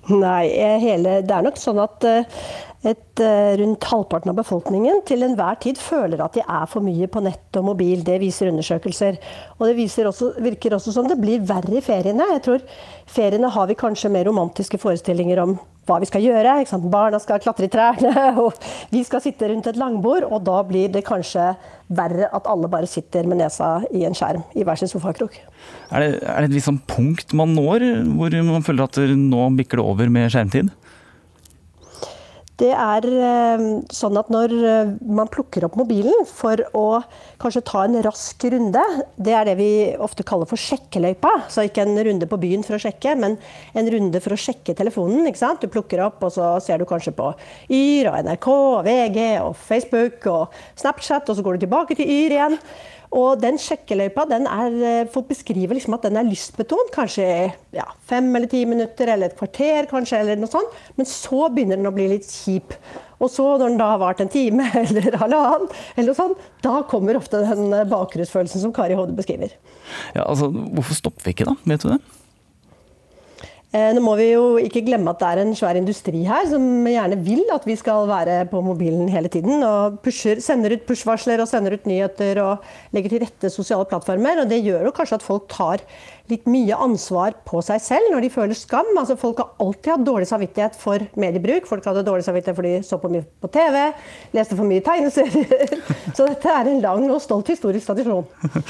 Nei, eh, hele, det er nok sånn at eh, et, eh, rundt halvparten av befolkningen til enhver tid føler at de er for mye på nett og mobil. Det viser undersøkelser. Og det også, virker også som det blir verre i feriene. Jeg tror feriene har vi kanskje mer romantiske forestillinger om hva vi skal gjøre. Barna skal klatre i trærne, og vi skal sitte rundt et langbord. Og da blir det kanskje verre at alle bare sitter med nesa i en skjerm i hver sin sofakrok. Er det, er det et visst sånn punkt man når, hvor man føler at nå bikker det over med skjermtid? Det er eh, sånn at når eh, man plukker opp mobilen for å kanskje ta en rask runde, det er det vi ofte kaller for sjekkeløypa. Så ikke en runde på byen for å sjekke, men en runde for å sjekke telefonen. ikke sant? Du plukker opp, og så ser du kanskje på Yr og NRK og VG og Facebook og Snapchat, og så går du tilbake til Yr igjen. Og den sjekkeløypa den er, eh, folk beskriver liksom at den er lystbetont. Kanskje ja, fem eller ti minutter eller et kvarter, kanskje, eller noe sånt. Men så begynner den å bli litt kjip. Og så, når den da har vart en time eller halvannen, eller noe sånt, da kommer ofte den eh, bakrusfølelsen som Kari Hovde beskriver. Ja, altså, Hvorfor stopper vi ikke, da? Vet du det? Eh, nå må vi jo ikke glemme at det er en svær industri her som gjerne vil at vi skal være på mobilen hele tiden. Og pusher, sender ut push-varsler og sender ut nyheter og legger til rette sosiale plattformer. Og det gjør jo kanskje at folk tar litt mye ansvar på seg selv når de føler skam. Altså Folk har alltid hatt dårlig samvittighet for mediebruk. Folk hadde dårlig samvittighet fordi de så på mye på TV, leste for mye tegneserier. Så dette er en lang og stolt historisk tradisjon.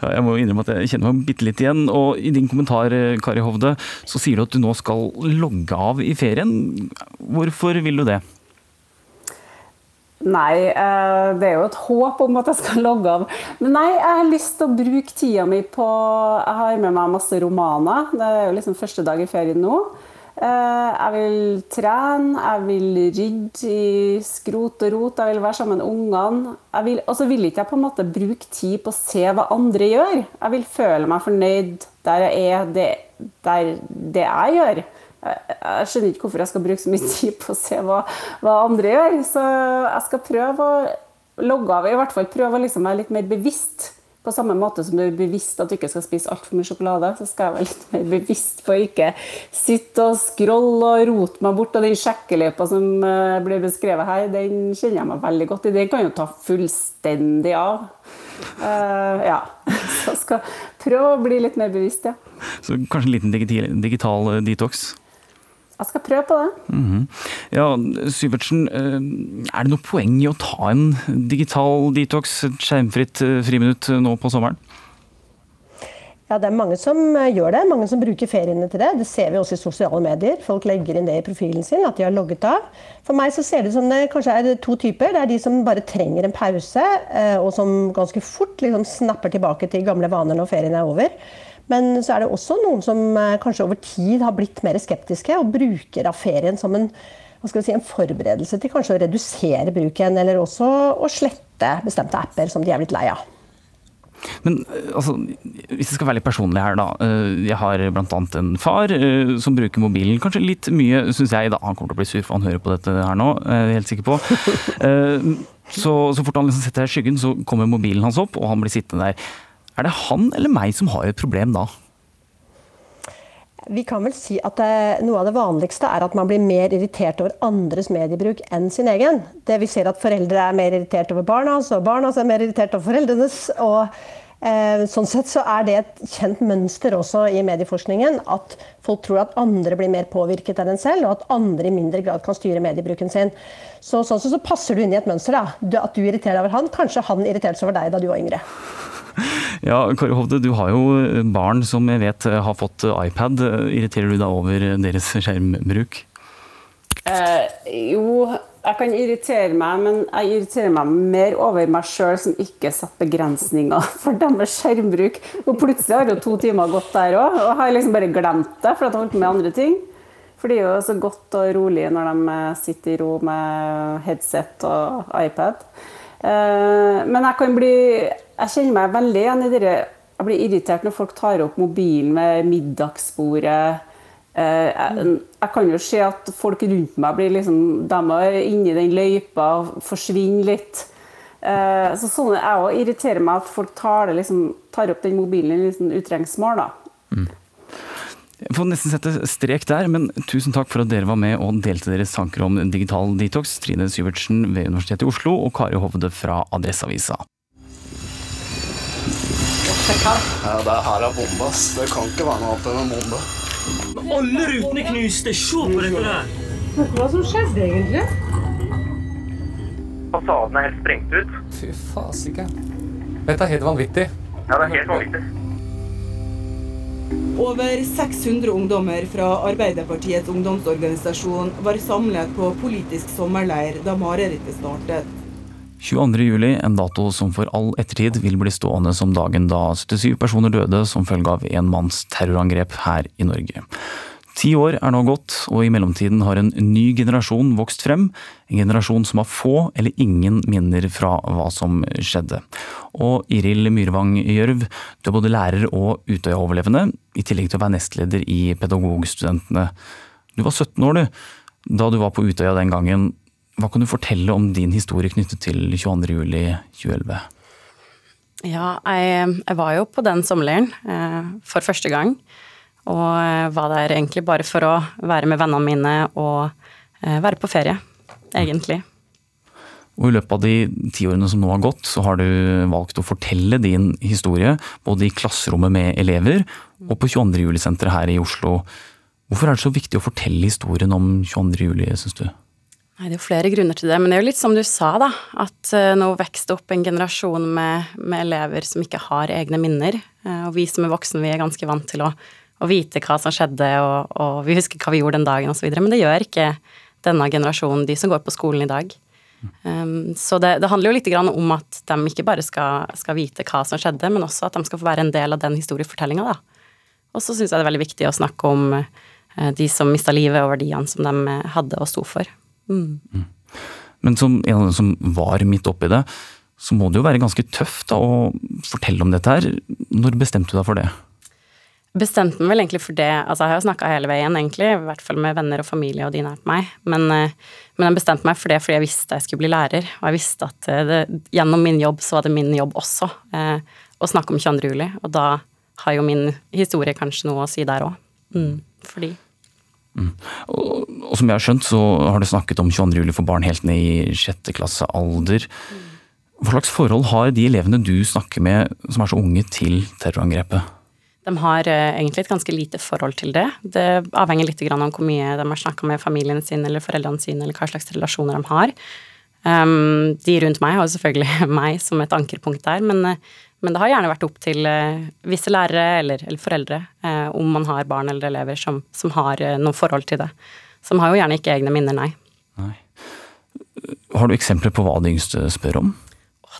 Ja, jeg må innrømme at jeg kjenner meg bitte litt igjen. Og i din kommentar, Kari Hovde, så sier du at du nå skal logge av i ferien. Hvorfor vil du det? Nei, eh, det er jo et håp om at jeg skal logge av. Men nei, jeg har lyst til å bruke tida mi på Jeg har med meg masse romaner. Det er jo liksom første dag i ferien nå. Eh, jeg vil trene, jeg vil rydde i skrot og rot, jeg vil være sammen med ungene. Og så vil ikke jeg på en måte bruke tid på å se hva andre gjør. Jeg vil føle meg fornøyd der jeg er, det, der det jeg gjør jeg skjønner ikke hvorfor jeg skal bruke så mye tid på å se hva, hva andre gjør. Så jeg skal prøve å logge av, i hvert fall prøve å liksom være litt mer bevisst På samme måte som du er bevisst at du ikke skal spise altfor mye sjokolade, så skal jeg være litt mer bevisst på å ikke sitte og scrolle og rote meg bort. Og den sjekkeløypa som blir ble beskrevet her, den kjenner jeg meg veldig godt i. Den kan jo ta fullstendig av. Uh, ja. Så skal prøve å bli litt mer bevisst, ja. Så kanskje en liten digital, digital detox? Jeg skal prøve på det. Mm -hmm. Ja, Syvertsen, er det noe poeng i å ta en digital detox, et skjermfritt friminutt nå på sommeren? Ja, Det er mange som gjør det. Mange som bruker feriene til det. Det ser vi også i sosiale medier. Folk legger inn det i profilen sin, at de har logget av. For meg så ser det ut som det kanskje er to typer. Det er de som bare trenger en pause, og som ganske fort liksom snapper tilbake til gamle vaner når ferien er over. Men så er det også noen som eh, kanskje over tid har blitt mer skeptiske og bruker av ferien som en, si, en forberedelse til kanskje å redusere bruken, eller også å slette bestemte apper som de er blitt lei av. Men eh, altså, hvis jeg skal være litt personlig her, da. Eh, jeg har bl.a. en far som bruker mobilen kanskje litt mye, syns jeg. da Han kommer til å bli sur for han hører på dette her nå, er jeg helt sikker på. Så, så fort han liksom setter seg i skyggen, så kommer mobilen hans opp, og han blir sittende der. Er det han eller meg som har et problem da? Vi kan vel si at det, Noe av det vanligste er at man blir mer irritert over andres mediebruk enn sin egen. Det Vi ser at foreldre er mer irritert over barna, og barna er mer irritert over foreldrenes. og eh, Sånn sett så er det et kjent mønster også i medieforskningen at folk tror at andre blir mer påvirket enn en selv, og at andre i mindre grad kan styre mediebruken sin. Så Sånn sett så passer du inn i et mønster. da. At du irriterer deg over han, kanskje han irriterte seg over deg da du var yngre. Ja, Kari Hovde, du har jo barn som jeg vet har fått iPad. Irriterer du deg over deres skjermbruk? Eh, jo, jeg kan irritere meg, men jeg irriterer meg mer over meg sjøl som ikke setter begrensninger for deres skjermbruk. Og plutselig har jo to timer gått der òg, og har liksom bare glemt det for at jeg har holdt på med andre ting. For det er jo så godt og rolig når de sitter i ro med headset og iPad. Eh, men jeg kan bli Jeg kjenner meg veldig igjen i det Jeg blir irritert når folk tar opp mobilen ved middagsbordet. Eh, jeg, kan jo se at folk rundt meg blir liksom De er inni den løypa og forsvinner litt. Eh, så sånne, Jeg òg irriterer meg at folk tar, liksom, tar opp den mobilen i liten utrengsmål. Mm. Jeg får nesten sette strek der, men tusen takk for at dere var med og delte deres tanker om digital detox. Trine Syvertsen ved Universitetet i Oslo og Kari Hovde fra Adresseavisa. Ja, det her er bombe, ass. Det kan ikke være noe annet enn en bombe. Alle rutene knuste! Se på dette der! Hva som skjedde egentlig? Fasaden er helt sprengt ut. Fy fasiken. Dette er helt vanvittig. Ja, det er helt vanvittig. Over 600 ungdommer fra Arbeiderpartiets ungdomsorganisasjon var samlet på politisk sommerleir da marerittet startet. 22.07, en dato som for all ettertid vil bli stående som dagen da 77 personer døde som følge av en manns terrorangrep her i Norge. Ti år er nå gått, og i mellomtiden har en ny generasjon vokst frem. En generasjon som har få eller ingen minner fra hva som skjedde. Og Iril Myrvang Gjørv, du er både lærer og Utøya-overlevende, i tillegg til å være nestleder i Pedagogstudentene. Du var 17 år, du, da du var på Utøya den gangen. Hva kan du fortelle om din historie knyttet til 22.07.2011? Ja, jeg, jeg, var jo på den sommerleiren eh, for første gang. Og eh, var der egentlig bare for å være med vennene mine og eh, være på ferie, egentlig. Og I løpet av de ti årene som nå har gått, så har du valgt å fortelle din historie, både i klasserommet med elever og på 22. juli-senteret her i Oslo. Hvorfor er det så viktig å fortelle historien om 22. juli, syns du? Nei, Det er jo flere grunner til det, men det er jo litt som du sa, da. At uh, nå vokste opp en generasjon med, med, elever som ikke har egne minner. Uh, og vi som er voksne, vi er ganske vant til å å vite hva som skjedde, og, og vi husker hva vi gjorde den dagen osv. Men det gjør ikke denne generasjonen, de som går på skolen i dag. Um, så det, det, handler jo litt om at de ikke bare skal, skal, vite hva som skjedde, men også at de skal få være en del av den historiefortellinga, da. Og så syns jeg det er veldig viktig å snakke om uh, de som mista livet, og verdiene som de hadde og sto for. Mm. Men som en av dem som var midt oppi det, så må det jo være ganske tøft da, å fortelle om dette her. Når bestemte du deg for det? bestemte meg vel egentlig for det Altså, jeg har jo snakka hele veien, egentlig, i hvert fall med venner og familie og de nært meg, men, eh, men, jeg bestemte meg for det fordi jeg visste jeg skulle bli lærer, og jeg visste at eh, det, gjennom min jobb så var det min jobb også eh, å snakke om 22. juli, og da har jo min historie kanskje noe å si der òg. Mm, fordi Og, og som jeg har skjønt, så har du snakket om 22. juli for barn helt ned i sjette klasse alder. Hva slags forhold har de elevene du snakker med som er så unge til terrorangrepet? de har eh, egentlig et ganske lite forhold til det. Det avhenger litt om hvor mye de har snakka med familien sin eller foreldrene sine, eller hva slags relasjoner de har. Um, de rundt meg har selvfølgelig meg som et ankerpunkt der, men, eh, men det har gjerne vært opp til uh, visse lærere eller, eller foreldre uh, om man har barn eller elever som, som har uh, noe forhold til det. Som har jo gjerne ikke egne minner, nei. Har du eksempler på hva de yngste spør om?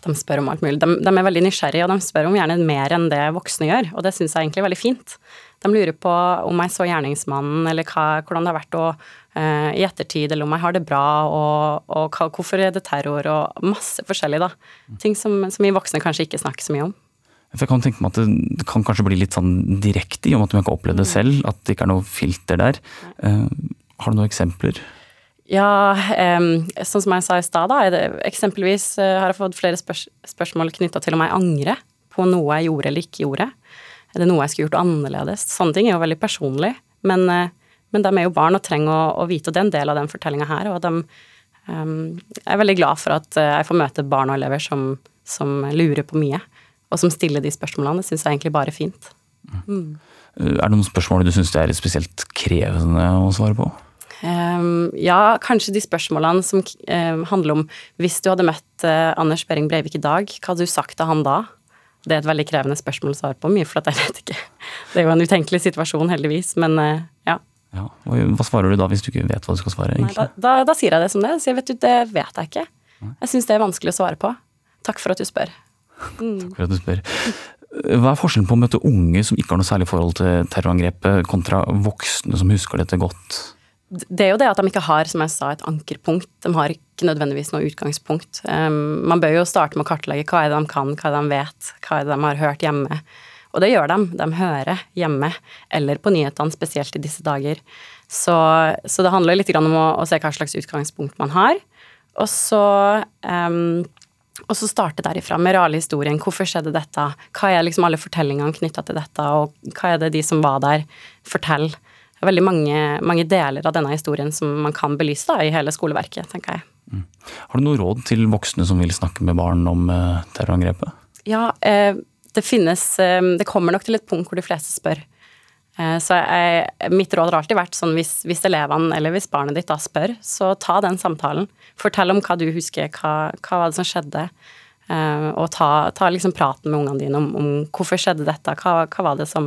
De spør om alt mulig. De, de, er veldig nysgjerrige, og de spør om gjerne mer enn det voksne gjør, og det syns jeg egentlig er veldig fint. De lurer på om jeg så gjerningsmannen, eller hva, hvordan det har vært å, i ettertid, eller om jeg har det bra, og, og hvorfor er det terror, og masse forskjellig, da. Ting som, som vi voksne kanskje ikke snakker så mye om. For jeg kan tenke meg at det kan kanskje bli litt sånn direkte, i og med at du ikke har opplevd det selv, at det ikke er noe filter der. Uh, har du noen eksempler? Ja, um, sånn som jeg sa i stad, da, eksempelvis uh, har jeg fått flere spørs spørsmål knytta til om jeg angrer på noe jeg gjorde eller ikke gjorde. Er det noe jeg skulle gjort annerledes? Sånne ting er jo veldig personlig, men, uh, men de er jo barn og trenger å, å vite, og det er en del av den fortellinga her. Og de um, jeg er veldig glad for at uh, jeg får møte barn og elever som, som, lurer på mye, og som stiller de spørsmålene. Det syns jeg egentlig bare er fint. Mm. Er det noen spørsmål du syns er spesielt krevende å svare på? Um, ja, kanskje de spørsmålene som um, handler om hvis du hadde møtt uh, Anders Behring Breivik i dag, hva hadde du sagt til han da? Det er et veldig krevende spørsmål å svare på, mye for at jeg vet ikke. Det er jo en utenkelig situasjon, heldigvis, men uh, ja. Ja. Hva svarer du da, hvis du ikke vet hva du skal svare? Nei, da, da, da, sier jeg det som det. Jeg vet du, det vet jeg ikke. Jeg syns det er vanskelig å svare på. Takk for at du spør. Mm. Takk for at du spør. Hva er forskjellen på å møte unge som ikke har noe særlig forhold til terrorangrepet, kontra voksne som husker dette godt? det er jo det at de ikke har, som jeg sa, et ankerpunkt. De har ikke nødvendigvis noe utgangspunkt. Um, man bør jo starte med å kartlegge hva er det de kan, hva er det de vet, hva er det de har hørt hjemme. Og det gjør de. De hører hjemme, eller på nyhetene, spesielt i disse dager. Så, så det handler litt om å, å, se hva slags utgangspunkt man har. Og så, um, og så starte derifra med realhistorien. Hvorfor skjedde dette? Hva er liksom alle fortellingene knytta til dette, og hva er det de som var der, forteller? det er veldig mange, mange, deler av denne historien som man kan belyse da, i hele skoleverket, tenker jeg. Mm. Har du noe råd til voksne som vil snakke med barn om eh, terrorangrepet? Ja, eh, det finnes eh, Det kommer nok til et punkt hvor de fleste spør. Eh, så jeg, mitt råd har alltid vært sånn hvis, hvis elevene eller hvis barnet ditt da spør, så ta den samtalen. Fortell om hva du husker, hva, hva var det som skjedde. Uh, og ta, ta liksom praten med ungene dine om, om, hvorfor skjedde dette, hva, hva var det som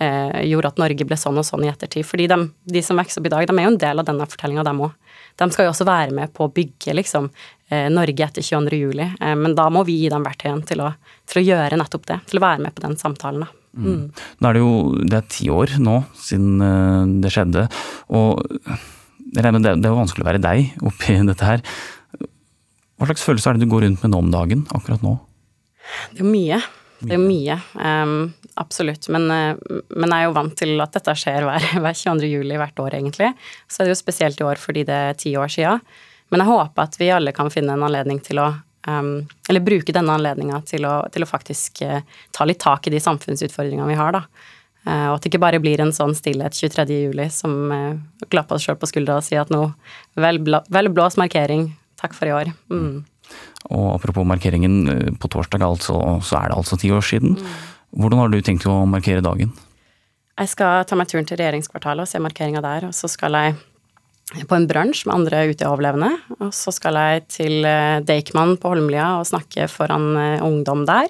eh, gjorde at Norge ble sånn og sånn i ettertid. Fordi de, de som vokser opp i dag, de er jo en del av denne fortellinga, dem òg. De skal jo også være med på å bygge liksom, uh, Norge etter 22. juli, men da må vi gi dem verktøyene til til å gjøre nettopp det. Til å være med på den samtalen. da. Mm. Mm. Er det jo det er ti år nå siden det skjedde, og det er jo vanskelig å være deg oppi dette her. Hva slags følelse er det du går rundt med nå om dagen, akkurat nå? Det er jo mye. Det er mye. Um, absolutt. Men, uh, men, jeg er jo vant til at dette skjer hver, hver 22. juli hvert år, egentlig. Så er det jo spesielt i år fordi det er ti år sia. Men jeg håper at vi alle kan finne en anledning til å um, Eller bruke denne anledninga til, til, å faktisk uh, ta litt tak i de samfunnsutfordringene vi har, da. Uh, og at det ikke bare blir en sånn stillhet 23. juli som uh, klapper oss sjøl på skuldra og sier at nå vel, vel blås markering, Takk for i år. Mm. Og apropos markeringen, eh, på torsdag altså, så er det altså ti år siden. Mm. Hvordan har du tenkt å markere dagen? Jeg skal ta meg turen til regjeringskvartalet og se markeringa der. Og så skal jeg på en brunsj med andre ute-overlevende. Og så skal jeg til eh, Deichman på Holmlia og snakke foran eh, ungdom der.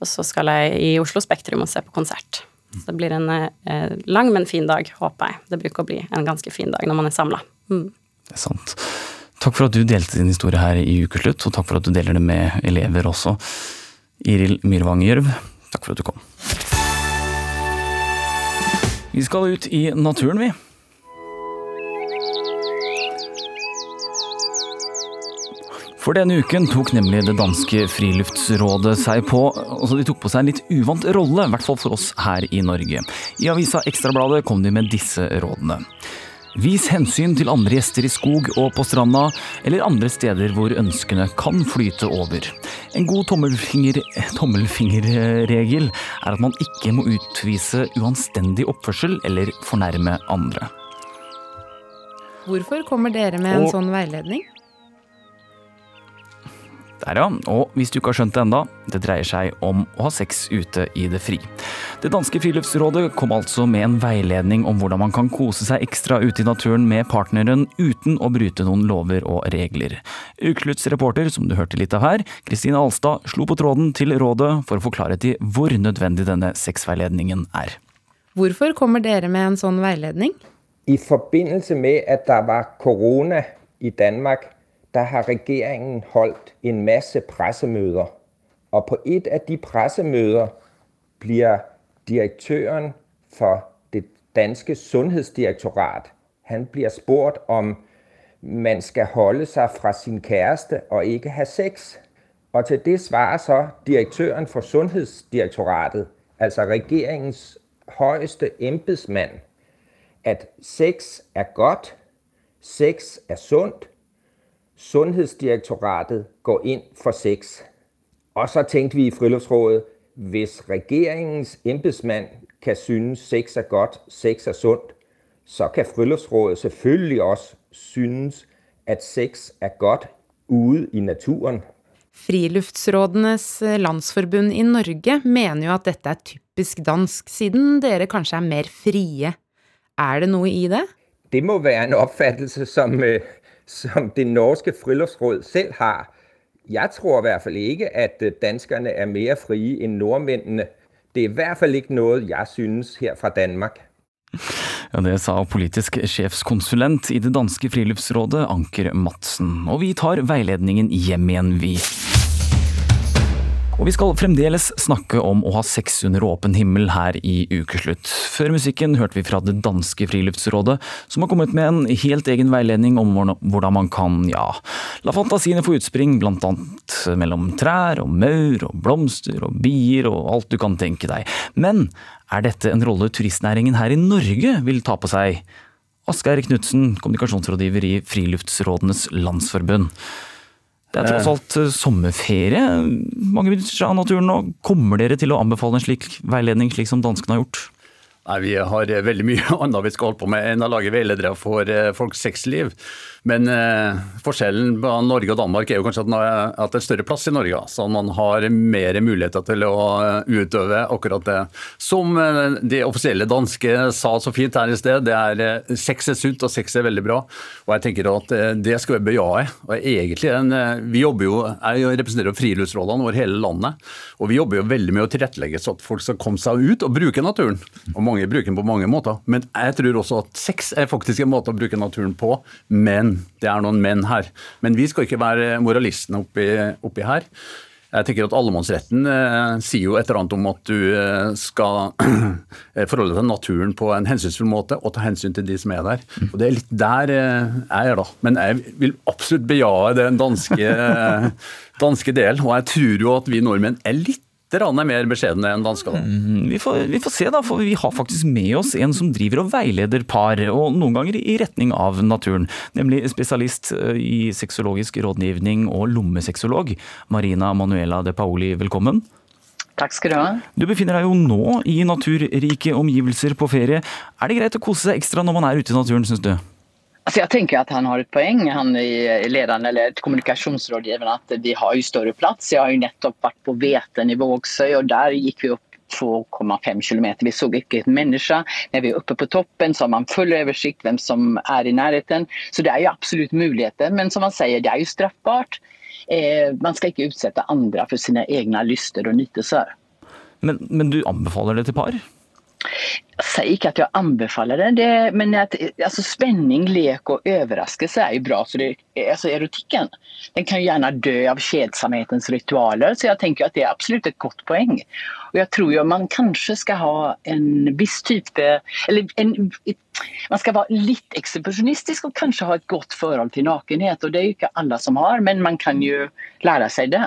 Og så skal jeg i Oslo Spektrum og se på konsert. Så det blir en eh, lang, men fin dag, håper jeg. Det bruker å bli en ganske fin dag når man er samla. Mm. Det er sant. Takk for at du delte din historie her i Ukeslutt, og takk for at du deler det med elever også. Iril Myrvang Gjørv, takk for at du kom. Vi skal ut i naturen, vi. For denne uken tok nemlig det danske friluftsrådet seg på altså De tok på seg en litt uvant rolle, i hvert fall for oss her i Norge. I avisa Ekstrabladet kom de med disse rådene. Vis hensyn til andre gjester i skog og på stranda, eller andre steder hvor ønskene kan flyte over. En god tommelfinger, tommelfingerregel er at man ikke må utvise uanstendig oppførsel eller fornærme andre. Hvorfor kommer dere med en Og- sånn veiledning? Der ja, og hvis du ikke har skjønt det enda, det dreier seg om å ha sex ute i det fri. Det danske friluftsrådet kom altså med en veiledning om hvordan man kan kose seg ekstra ute i naturen med partneren uten å bryte noen lover og regler. Ukeslutts reporter, som du hørte litt av her, Kristine Alstad, slo på tråden til rådet for å få klarhet i hvor nødvendig denne sexveiledningen er. Hvorfor kommer dere med en sånn veiledning? I forbindelse med at der var korona i Danmark, der har regeringen holdt en masse pressemøder. Og på et av de pressemøder blir direktøren for det danske sundhedsdirektorat, han blir spurgt om man skal holde seg fra sin kæreste og ikke ha sex. Og til det svarer så direktøren for Sundhedsdirektoratet, altså regeringens højeste embetsmann, at sex er godt, sex er sundt, Sundhedsdirektoratet går ind for sex. Og så tænkte vi i Friluftsrådet, hvis regeringens embedsmand kan synes, sex er godt, sex er sundt, så kan Friluftsrådet selvfølgelig også synes, at sex er godt ude i naturen. Friluftsrådenes landsforbund i Norge mener jo at dette er typisk dansk, siden dere kanskje er mer frie. Er det noe i det? Det må være en oppfattelse som, øh, som det norske friluftsråd selv har. Jeg tror i hvert fall ikke, at øh, danskerne er mer frie enn nordmennene. Det er i hvert fall ikke noe jeg synes her fra Danmark. Ja, Det sa politisk sjefskonsulent i det danske friluftsrådet, Anker Madsen. Og vi tar veiledningen hjem igjen, vi. Og vi skal fremdeles snakke om å ha sex under åpen himmel her i Ukeslutt. Før musikken hørte vi fra det danske friluftsrådet, som har kommet med en helt egen veiledning om hvordan man kan, ja, la fantasiene få utspring, blant annet mellom trær og maur og blomster og bier og alt du kan tenke deg. Men er dette en rolle turistnæringen her i Norge vil ta på seg? Asgeir Knutsen, kommunikasjonsrådgiver i Friluftsrådenes Landsforbund. Det er tross alt eh, sommerferie. Mange minutter av naturen nå. Kommer dere til å anbefale en slik veiledning, slik som danskene har gjort? Nei, Vi har eh, veldig mye annet vi skal holde på med enn å lage veiledere for eh, folks sexliv. Men eh, forskjellen på Norge og Danmark er jo kanskje at, at det er større plass i Norge. Så man har mer muligheter til å eh, utøve akkurat det. Som eh, de offisielle danske sa så fint her i sted, det er eh, sex er sunt og sex er veldig bra. Og jeg tenker at det skal vi bejae. Og egentlig en, vi jobber jo, Jeg representerer jo friluftsrådene over hele landet. Og vi jobber jo veldig med å tilrettelegge så at folk skal komme seg ut og bruke naturen. Og mange bruker den på mange måter. Men jeg tror også at sex er faktisk en måte å bruke naturen på. Men det er noen menn her. Men vi skal ikke være moralistene oppi, oppi her. Jeg tenker at Allemannsretten eh, sier jo et eller annet om at du eh, skal eh, forholde deg til naturen på en hensynsfull måte, og ta hensyn til de som er der. Og Det er litt der eh, jeg er, da. Men jeg vil absolutt bejae den danske, eh, danske delen. Og jeg tror jo at vi nordmenn er litt grann mer beskjedne enn danskene. Mm, Vi får, vi får se, da, for vi har faktisk med oss en som driver og veileder par, og noen ganger i retning av naturen. Nemlig spesialist eh, i sexologisk rådgivning og lommesexolog. Marina Manuela de Paoli, velkommen. Takk skal du ha. Du befinner deg jo nå i naturrike omgivelser på ferie. Er det greit å kose seg ekstra når man er ute i naturen, syns du? Altså, jeg tenker at han har et poeng, han i lederen eller kommunikasjonsrådgiveren, at vi har jo større plass. Jeg har jo nettopp vært på Veten i Vågsøy, og der gikk vi opp 2,5 km. Vi så ikke et menneske. Når vi er oppe på toppen, så har man full oversikt hvem som er i nærheten. Så det er jo absolutt muligheter. Men som han sier, det er jo straffbart. Eh, man skal ikke utsette andre for sine egne lyster og nytelser. Men, men du anbefaler det til par? Jeg sier ikke at jeg anbefaler det, det men at, altså, spenning, lek og overraskelse er jo bra. Så det, altså, erotikken den kan jo gjerne dø av kjedsomhetens ritualer, så jeg tenker at det er absolutt et godt poeng. Og jeg tror jo man kanskje skal ha en viss type eller en, Man skal være litt ekshibisjonistisk og kanskje ha et godt forhold til nakenhet. og Det er jo ikke alle som har, men man kan jo lære seg det.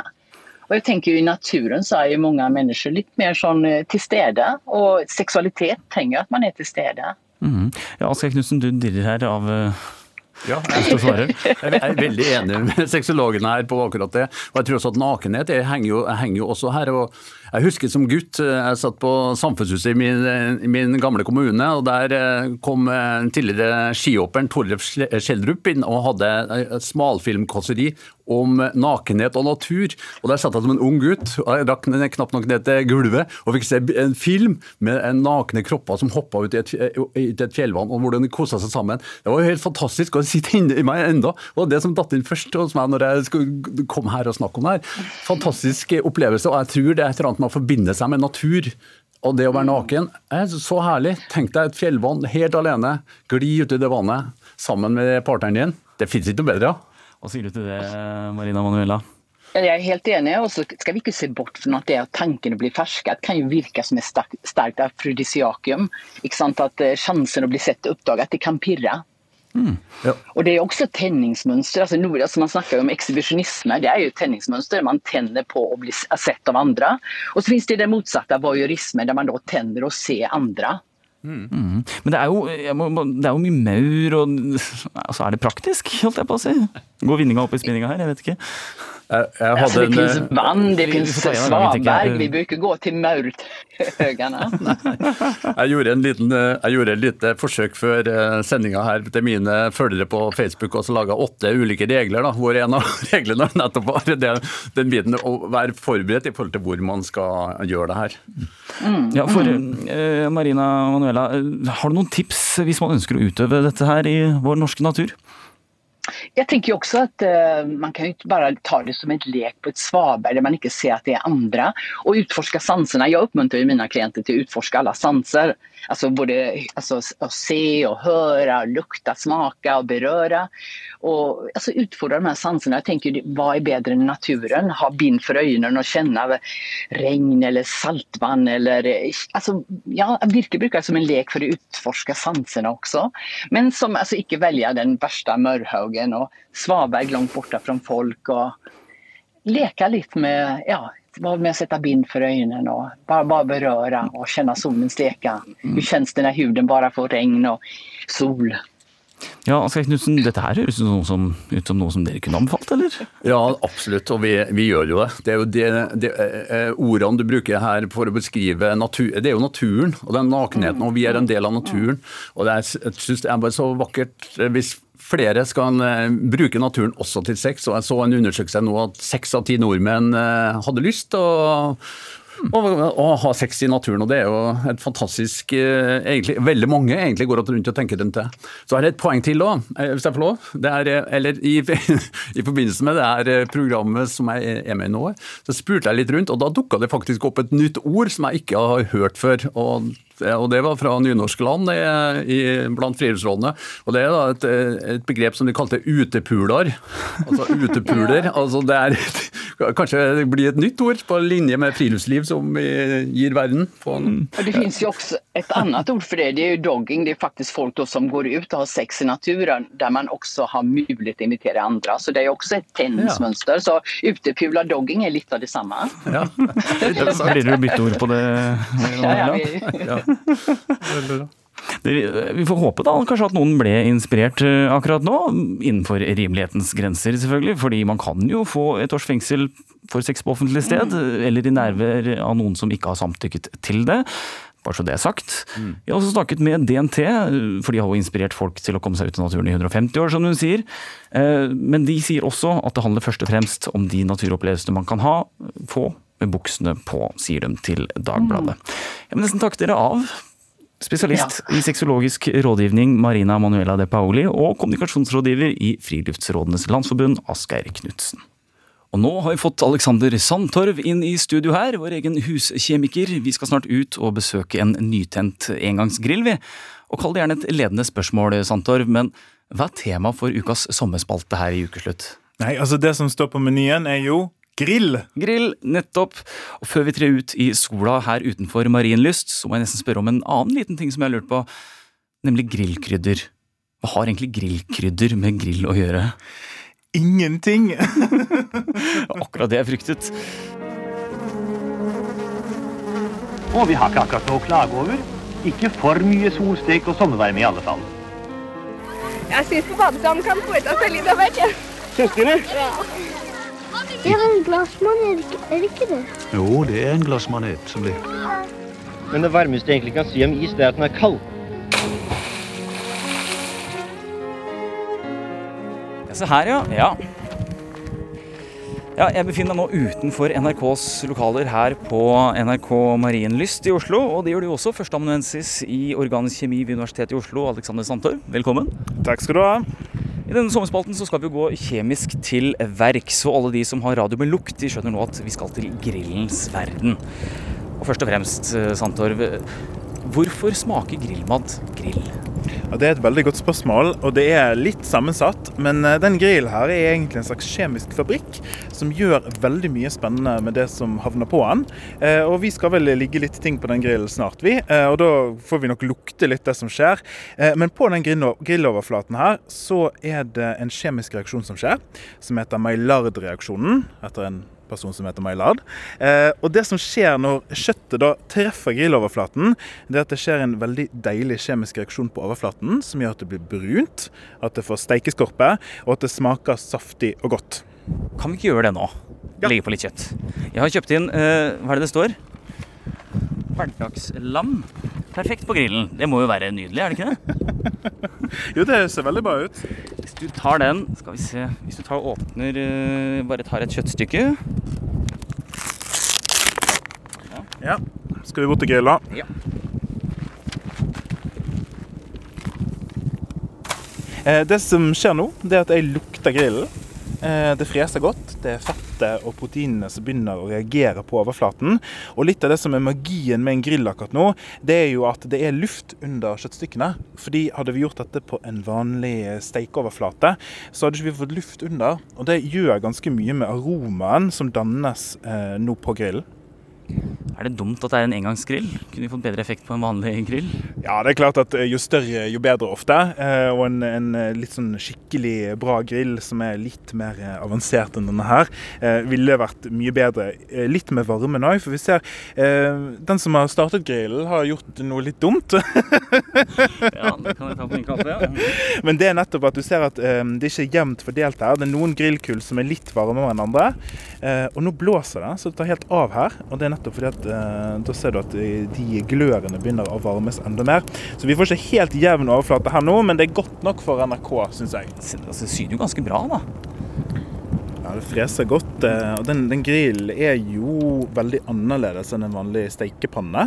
Og jeg tenker jo I naturen så er jo mange mennesker litt mer sånn eh, til stede. Og seksualitet trenger at man er til stede. Mm. Ja, Asgeir Knutsen, du dirrer her av eh, Ja. Jeg er veldig enig med sexologene her på akkurat det. Og jeg tror også at nakenhet det henger jo, henger jo også her. og Jeg husker som gutt, eh, jeg satt på Samfunnshuset i min, min gamle kommune, og der kom tidligere skihopperen Torleif Schjelderup inn og hadde smalfilmkåseri om nakenhet og natur. Og Der satt jeg som en ung gutt, og jeg rakk knapt nok ned til gulvet, og fikk se en film med en nakne kropper som hoppa ut i et, et fjellvann, og hvordan de kosa seg sammen. Det var jo helt fantastisk, og det sitter inni meg enda. Og det som datt inn først hos meg når jeg skulle komme her og snakke om det her, fantastisk opplevelse, og jeg tror det er et eller annet med å forbinde seg med natur. Og det å være naken er så herlig. Tenk deg et fjellvann helt alene. Gli uti det vannet sammen med partneren din. Det fins ikke noe bedre. Hva sier du til det, Marina Manuela? Jeg er helt enig, og så skal vi ikke se bort fra at det at tankene blir ferske. Det kan jo virke som et sterkt, sterkt afrodisiakum. At eh, Sjansen å bli sett og oppdaget, det kan pirre. Og det er også tenningsmønster. Altså, noe, altså man snakker jo om ekshibisjonisme. Det er jo tenningsmønster. Man tenner på å bli sett av andre. Og så finnes det det motsatte, av voyeurisme, der man da tenner å se andre. Mhm. Men det er, jo, må- det er jo mye maur, og altså, er det praktisk, holdt jeg på å si? Går vinninga opp i spinninga her? Jeg vet ikke. Altså, det finnes vann, det finnes svaberg. Vi bør ikke gå til maurhøgene. Jeg gjorde, en liten, eh, jeg gjorde et lite forsøk før eh, sendinga her til mine følgere på Facebook og så laga åtte ulike regler. Da, hvor en av reglene nettopp var det, den biten å være forberedt i forhold til hvor man skal gjøre det her. Ja, for eh, Marina Manuela, eh, har du noen tips hvis man ønsker å utøve dette her i vår norske natur? Jeg tenker jo også at uh, Man kan jo ikke bare ta det som et lek på et svaberg der man ikke ser at det er andre. Og utforske sansene. Jeg oppmuntrer mine klienter til å utforske alle sanser. Altså både altså, å se og høre, lukte, smake og berøre. Og altså, Utfordre de her sansene. Jeg tenker, Hva er bedre enn naturen? Ha bind for øynene og kjenne regn eller saltvann. Eller, altså, ja, Virke bruker det som en lek for å utforske sansene også. Men som altså, ikke velger den verste mørkhaugen og svaberg langt borte fra folk. og Leke litt med ja, med å sette bind for øynene og bare, bare berøre og kjenne solen steke. Hvordan kjennes det når huden bare får regn og sol? Ja, Asgeir Knutsen, dette her høres ut som, som, ut som noe som dere kunne anbefalt, eller? Ja, absolutt, og vi, vi gjør jo det. Det er jo det, det eh, Ordene du bruker her for å beskrive natur, det er jo naturen og den nakenheten, og vi er en del av naturen. Og det er, jeg synes det er bare så vakkert eh, hvis flere skal eh, bruke naturen også til sex. og Jeg så en undersøkelse nå at seks av ti nordmenn eh, hadde lyst til å ha sex i naturen, og det er jo et fantastisk eh, egentlig, Veldig mange egentlig går rundt og tenker rundt det. Så er det et poeng til òg, hvis jeg får lov. Det er, eller i, i forbindelse med det her programmet som jeg er med i nå, så spurte jeg litt rundt, og da dukka det faktisk opp et nytt ord som jeg ikke har hørt før. og og det var fra nynorskland land i, blant friluftsrådene. Og det er da et, et begrep som de kalte utepuler. Altså utepuler. altså det er Kanskje det blir et nytt ord på linje med friluftsliv som vi gir verden. På en, Og det finnes jo også et annet ord for det. Det er jo dogging. Det er faktisk folk då som går ut og har sex i naturen der man også har mulighet til å invitere andre. Så det er jo også et tennismönster. Så utepula dogging er litt av det samme. Ja. Blir det jo bytte ord på det? Ja, ja, Vi, Det- Vi får håpe da kanskje at noen ble inspirert eh, akkurat nå, innenfor rimelighetens grenser selvfølgelig, fordi man kan jo få et års fengsel for sex på offentlig sted, eller i nærvær av noen som ikke har samtykket til det. Bare så det er sagt. Jeg har også snakket med DNT, for de har jo inspirert folk til å komme seg ut i naturen i 150 år, som hun sier. Eh, Men de sier også at det handler først og fremst om de naturopplevelsene man kan ha, få med buksene på, sier de til Dagbladet. Jeg vil nesten takke dere av. Spesialist i sexologisk rådgivning Marina Manuela de Paoli og kommunikasjonsrådgiver i Friluftsrådenes Landsforbund Asgeir Knutsen. Og nå har vi fått Alexander Sandtorv inn i studio her, vår egen huskjemiker. Vi skal snart ut og besøke en nytent engangsgrill, vi. Og kall det gjerne et ledende spørsmål, Sandtorv, men hva er tema for ukas sommerspalte her i Ukeslutt? Nei, altså Det som står på menyen, er jo grill. Grill, nettopp. Og før vi trer ut i sola her utenfor Marienlyst, så må jeg nesten spørre om en annen liten ting som jeg har lurt på, nemlig grillkrydder. Hva har egentlig grillkrydder med grill å gjøre? Ingenting. Akkurat det jeg fryktet. Og vi har ikke akkurat noe å klage over. Ikke for mye solstek og sommervarme i alle fall. Jeg syns på badestranden kan av seg litt av hvert. Det? Ja. Det er en glassmanet, er det ikke det? Jo, det er en glassmanet som blir. Men det varmeste jeg egentlig kan si om is, det er at den er kald. Ja, Se her, ja. ja. Ja, jeg befinner meg nå utenfor NRKs lokaler her på NRK Marienlyst i Oslo. Og det gjør du også, førsteamanuensis i organisk kjemi ved Universitetet i Oslo, Alexander Sandtorv. Velkommen. Takk skal du ha. I denne sommerspalten så skal vi gå kjemisk til verks. Og alle de som har radio med lukt, de skjønner nå at vi skal til grillens verden. Og først og fremst, eh, Sandtorv, hvorfor smaker grillmat grill? Ja, det er et veldig godt spørsmål, og det er litt sammensatt. Men eh, den grillen her er egentlig en slags kjemisk fabrikk som gjør veldig mye spennende med det som havner på den. Eh, og vi skal vel ligge litt ting på den grillen snart, vi. Eh, og da får vi nok lukte litt det som skjer. Men på den grilloverflaten her så er det en kjemisk reaksjon som skjer, som heter Maillard-reaksjonen. etter en person som heter Maillard. Eh, og det som skjer når kjøttet da treffer grilloverflaten, det er at det skjer en veldig deilig kjemisk reaksjon på overflaten, som gjør at det blir brunt, at det får steikeskorpe, og at det smaker saftig og godt. Kan vi ikke gjøre det nå? Legge på litt kjøtt. Jeg har kjøpt inn eh, Hva er det det står? Hverdagslam. Perfekt på grillen. Det må jo være nydelig, er det ikke det? Jo, det ser veldig bra ut. Hvis du tar den Skal vi se Hvis du tar åpner eh, Bare tar et kjøttstykke. Ja. Skal vi bort til grilla? Ja. Eh, Det som skjer nå, det er at jeg lukter grillen. Eh, Det freser godt. Det er fettet og proteinene som begynner å reagere på overflaten. Og litt av det som er magien med en grill akkurat nå, det er jo at det er luft under kjøttstykkene. Fordi hadde vi gjort dette på en vanlig stekeoverflate, så hadde ikke vi fått luft under. Og det gjør ganske mye med aromaen som dannes eh, nå på grillen. Er det dumt at det er en engangsgrill? Kunne vi fått bedre effekt på en vanlig grill? Ja, det er klart at eh, jo større, jo bedre ofte. Eh, Og en, en eh, litt sånn skikkelig bra grill som er litt mer avansert enn denne her, ville vært mye bedre. Litt med varmen òg, for vi ser den som har startet grillen, har gjort noe litt dumt. Ja, det kan jeg ta på min kaffe, ja. Men det er nettopp at du ser at det ikke er jevnt fordelt her. Det er noen grillkull som er litt varmere enn andre. Og nå blåser det, så det tar helt av her. Og det er nettopp fordi at eh, da ser du at de glørene begynner å varmes enda mer. Så vi får ikke helt jevn overflate her nå, men det er godt nok for NRK, syns jeg. Det syder jo ganske bra, da. Ja, det freser godt. eh, Og den, den grillen er jo veldig annerledes enn en vanlig steikepanne.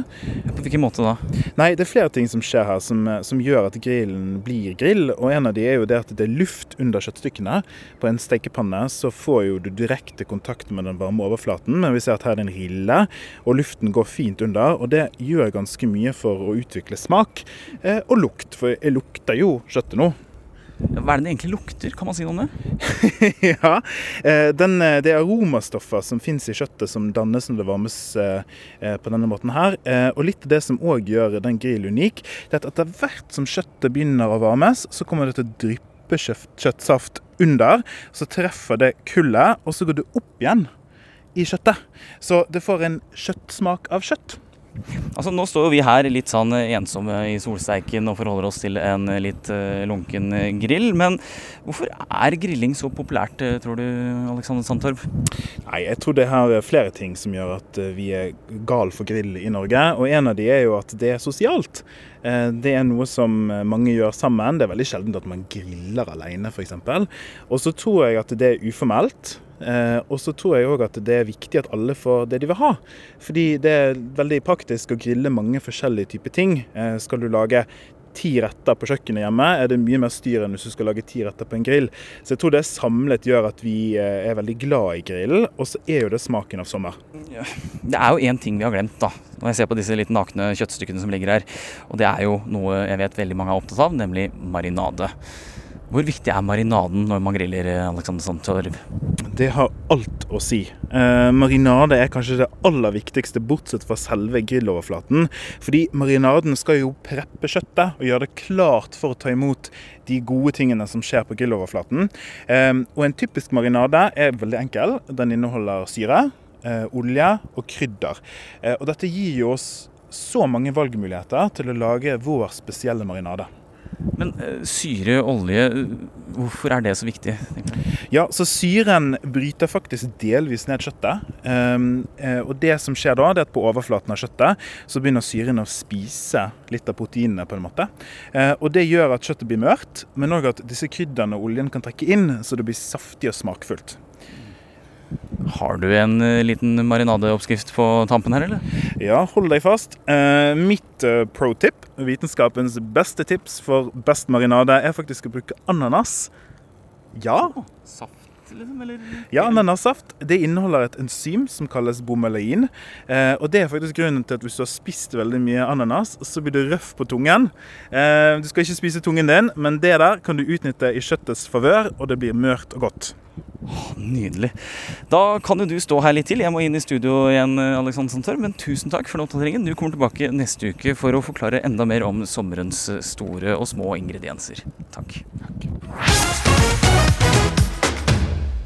På hvilken måte da? Nei, det er flere ting som skjer her som, eh, som gjør at grillen blir grill. Og en av de er jo det at det er luft under kjøttstykkene. På en steikepanne så får jo du direkte kontakt med den varme overflaten, men vi ser at her er det en rille, og luften går fint under. Og det gjør ganske mye for å utvikle smak eh, og lukt, for jeg lukter jo kjøttet nå. Hva er det det egentlig lukter? Kan man si noe om det? ja, eh, den, eh, Det er aromastoffer som finnes i kjøttet som dannes når det varmes eh, på denne måten her. Og litt av det som òg gjør den grillen unik, det er at etter hvert som kjøttet begynner å varmes, så kommer det til å dryppe kjøttsaft under. Så treffer det kullet, og så går det opp igjen i kjøttet. Så det får en kjøttsmak av kjøtt. Altså, Nå står jo vi her litt sånn ensomme i solsteiken og forholder oss til en litt eh, lunken eh, grill. Men hvorfor er grilling så populært, eh, tror du, Alexander Sandtorv? Nei, jeg tror det er flere ting som gjør at eh, vi er gal for grill i Norge. Og en av de er jo at det er sosialt. Eh, Det er noe som eh, mange gjør sammen. Det er veldig sjelden at man griller alene, f.eks. Og så tror jeg at det er uformelt. Eh, og så tror jeg òg at det er viktig at alle får det de vil ha. Fordi det er veldig praktisk å grille mange forskjellige typer ting. Eh, skal du lage ti retter på kjøkkenet hjemme, er det mye mer styr enn hvis du skal lage ti retter på en grill. Så jeg tror det samlet gjør at vi eh, er veldig glad i grillen, og så er jo det smaken av sommer. Det er jo én ting vi har glemt, da. Når jeg ser på disse litt nakne kjøttstykkene som ligger her. Og det er jo noe jeg vet veldig mange er opptatt av, nemlig marinade. Hvor viktig er marinaden når man griller, Alexander Sandtorv? Det har alt å si. Eh, marinade er kanskje det aller viktigste, bortsett fra selve grilloverflaten. Fordi marinaden skal jo preppe kjøttet og gjøre det klart for å ta imot de gode tingene som skjer på grilloverflaten. Eh, og en typisk marinade er veldig enkel. Den inneholder syre, eh, olje og krydder. Eh, og dette gir jo oss så mange valgmuligheter til å lage vår spesielle marinade. Men eh, syre, olje, hvorfor er det så viktig? Ja, så Syren bryter faktisk delvis ned kjøttet. Um, eh, og det som skjer da, det er at på overflaten av kjøttet så begynner syren å spise litt av proteinene. på en måte. Eh, og Det gjør at kjøttet blir mørt, men òg at disse krydderne og oljen kan trekke inn, så det blir saftig og smakfullt. Har du en eh, liten marinadeoppskrift på tampen her, eller? Ja, hold deg fast. Eh, mitt eh, pro tip, vitenskapens beste tips for best marinade, er faktisk å bruke ananas. Ja. Saft, liksom? Eller? Ja, ananassaft det inneholder et enzym som kalles bromelain. Eh, og Det er faktisk grunnen til at hvis du har spist veldig mye ananas, så blir du røff på tungen. Eh, du skal ikke spise tungen din, men det der kan du utnytte i kjøttets favør, og det blir mørt og godt. Nydelig. Da kan jo du stå her litt til. Jeg må inn i studio igjen, Alexander Santør. Men tusen takk for den oppdateringen. Du kommer tilbake neste uke for å forklare enda mer om sommerens store og små ingredienser. Takk.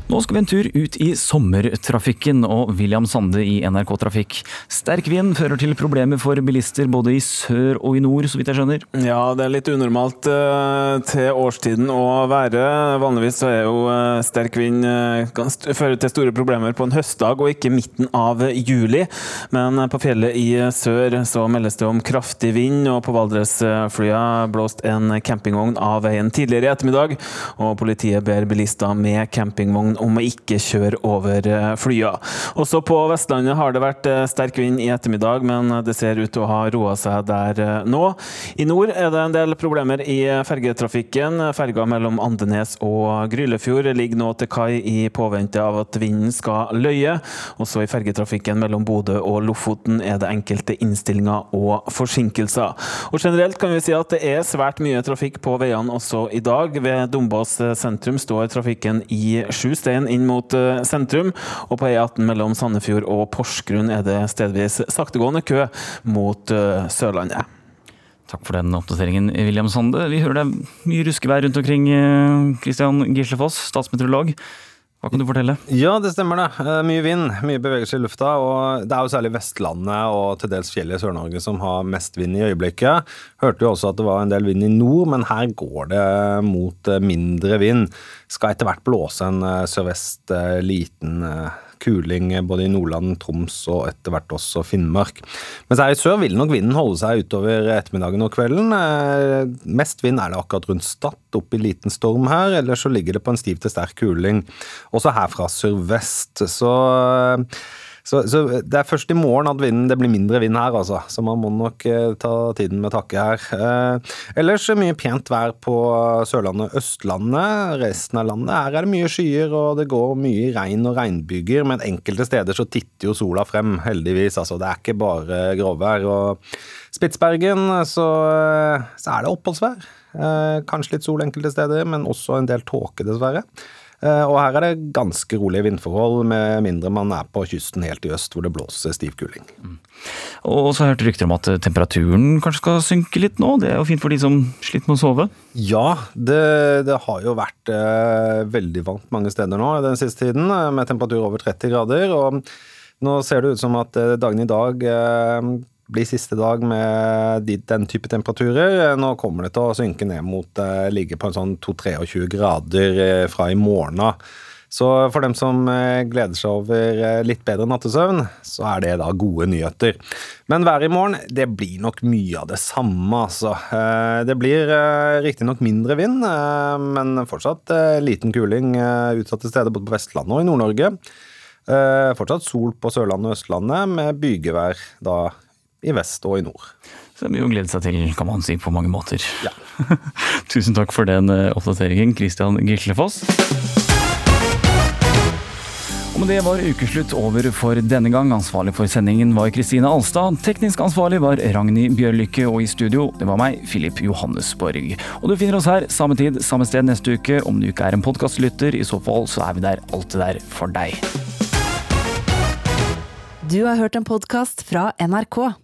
Nå skal vi en tur ut i sommertrafikken og William Sande i NRK Trafikk. Sterk vind fører til problemer for bilister både i sør og i nord, så vidt jeg skjønner? Ja, det er litt unormalt uh, til årstiden å være. Vanligvis så er jo uh, sterk vind uh, kan føre til store problemer på en høstdag og ikke midten av juli. Men på fjellet i sør så meldes det om kraftig vind, og på Valdresflya blåst en campingvogn av veien tidligere i ettermiddag. Og politiet ber bilister med campingvogn om å ikke kjøre over eh, flya. Også på Vestlandet har det vært eh, sterk vind i ettermiddag, men det ser ut til å ha roa seg der eh, nå. I nord er det en del problemer i fergetrafikken. Ferga mellom Andenes og Grylefjord ligger nå til kai i påvente av at vinden skal løye. Også i fergetrafikken mellom Bodø og Lofoten er det enkelte innstillinger og forsinkelser. Og Generelt kan vi si at det er svært mye trafikk på veiene også i dag. Ved Dombås sentrum står trafikken i sju stein inn mot eh, sentrum, og på E18 mellom Sandefjord og Porsgrunn er det stedvis saktegående kø mot eh, Sørlandet. Takk for den oppdateringen, William Sande. Vi hører det er mye ruskevær rundt omkring. Kristian Gislefoss, statsmeteorolog. Hva kan du fortelle? Ja, det stemmer det. Eh, mye vind, mye bevegelse i lufta. og Det er jo særlig Vestlandet og til dels fjellet i Sør-Norge som har mest vind i øyeblikket. Hørte jo også at det var en del vind i nord, men her går det mot mindre vind. Skal etter hvert blåse en sørvest liten kuling både i Nordland, Troms og etter hvert også Finnmark. Mens her i sør vil nok vinden holde seg utover ettermiddagen og kvelden. Mest vind er det akkurat rundt Stad, opp i liten storm her. eller så ligger det på en stiv til sterk kuling. Også her fra sørvest. Så så, så, det er først i morgen at vinden, det blir mindre vind her, altså. Så man må nok eh, ta tiden med takke her. Eh, ellers mye pent vær på Sørlandet og Østlandet. Resten av landet her er det mye skyer, og det går mye regn og regnbyger. Men enkelte steder så titter jo sola frem, heldigvis. Altså, det er ikke bare gråvær. Og Spitsbergen så, så er det oppholdsvær. Eh, kanskje litt sol enkelte steder, men også en del tåke, dessverre. Eh, og her er det ganske rolige vindforhold, med mindre man er på kysten helt i øst hvor det blåser stiv kuling. Mm. Og så har jeg hørt rykter om at temperaturen kanskje skal synke litt nå? Det er jo fint for de som sliter med å sove? Ja, det, det har jo vært eh, veldig varmt mange steder nå den siste tiden, eh, med temperatur over 30 grader. og nå ser det ut som at eh, dagen i dag eh, blir siste dag med den type temperaturer. Nå kommer det til å synke ned mot eh, ligge på en sånn 2-23 grader eh, fra i morgen av. Så for dem som eh, gleder seg over litt bedre nattesøvn, så er det da gode nyheter. Men været i morgen, det blir nok mye av det samme, altså. Det blir riktignok mindre vind, men fortsatt liten kuling utsatte steder både på Vestlandet og i Nord-Norge. Fortsatt sol på Sørlandet og Østlandet, med bygevær da i vest og i nord. Så det er mye å glede seg til, kan man si, på mange måter. Ja. Tusen takk for den eh, oppdateringen, Christian Gislefoss. Og med det var ukeslutt over for denne gang. Ansvarlig for sendingen var Kristine Alstad. Teknisk ansvarlig var Ragnhild Bjørlykke, og i studio det var meg, Filip Johannesborg. Og du finner oss her samme tid, samme sted neste uke. Om du ikke er en podkastlytter, i så fall så er vi der alltid der for deg. Du har hørt en podkast fra NRK.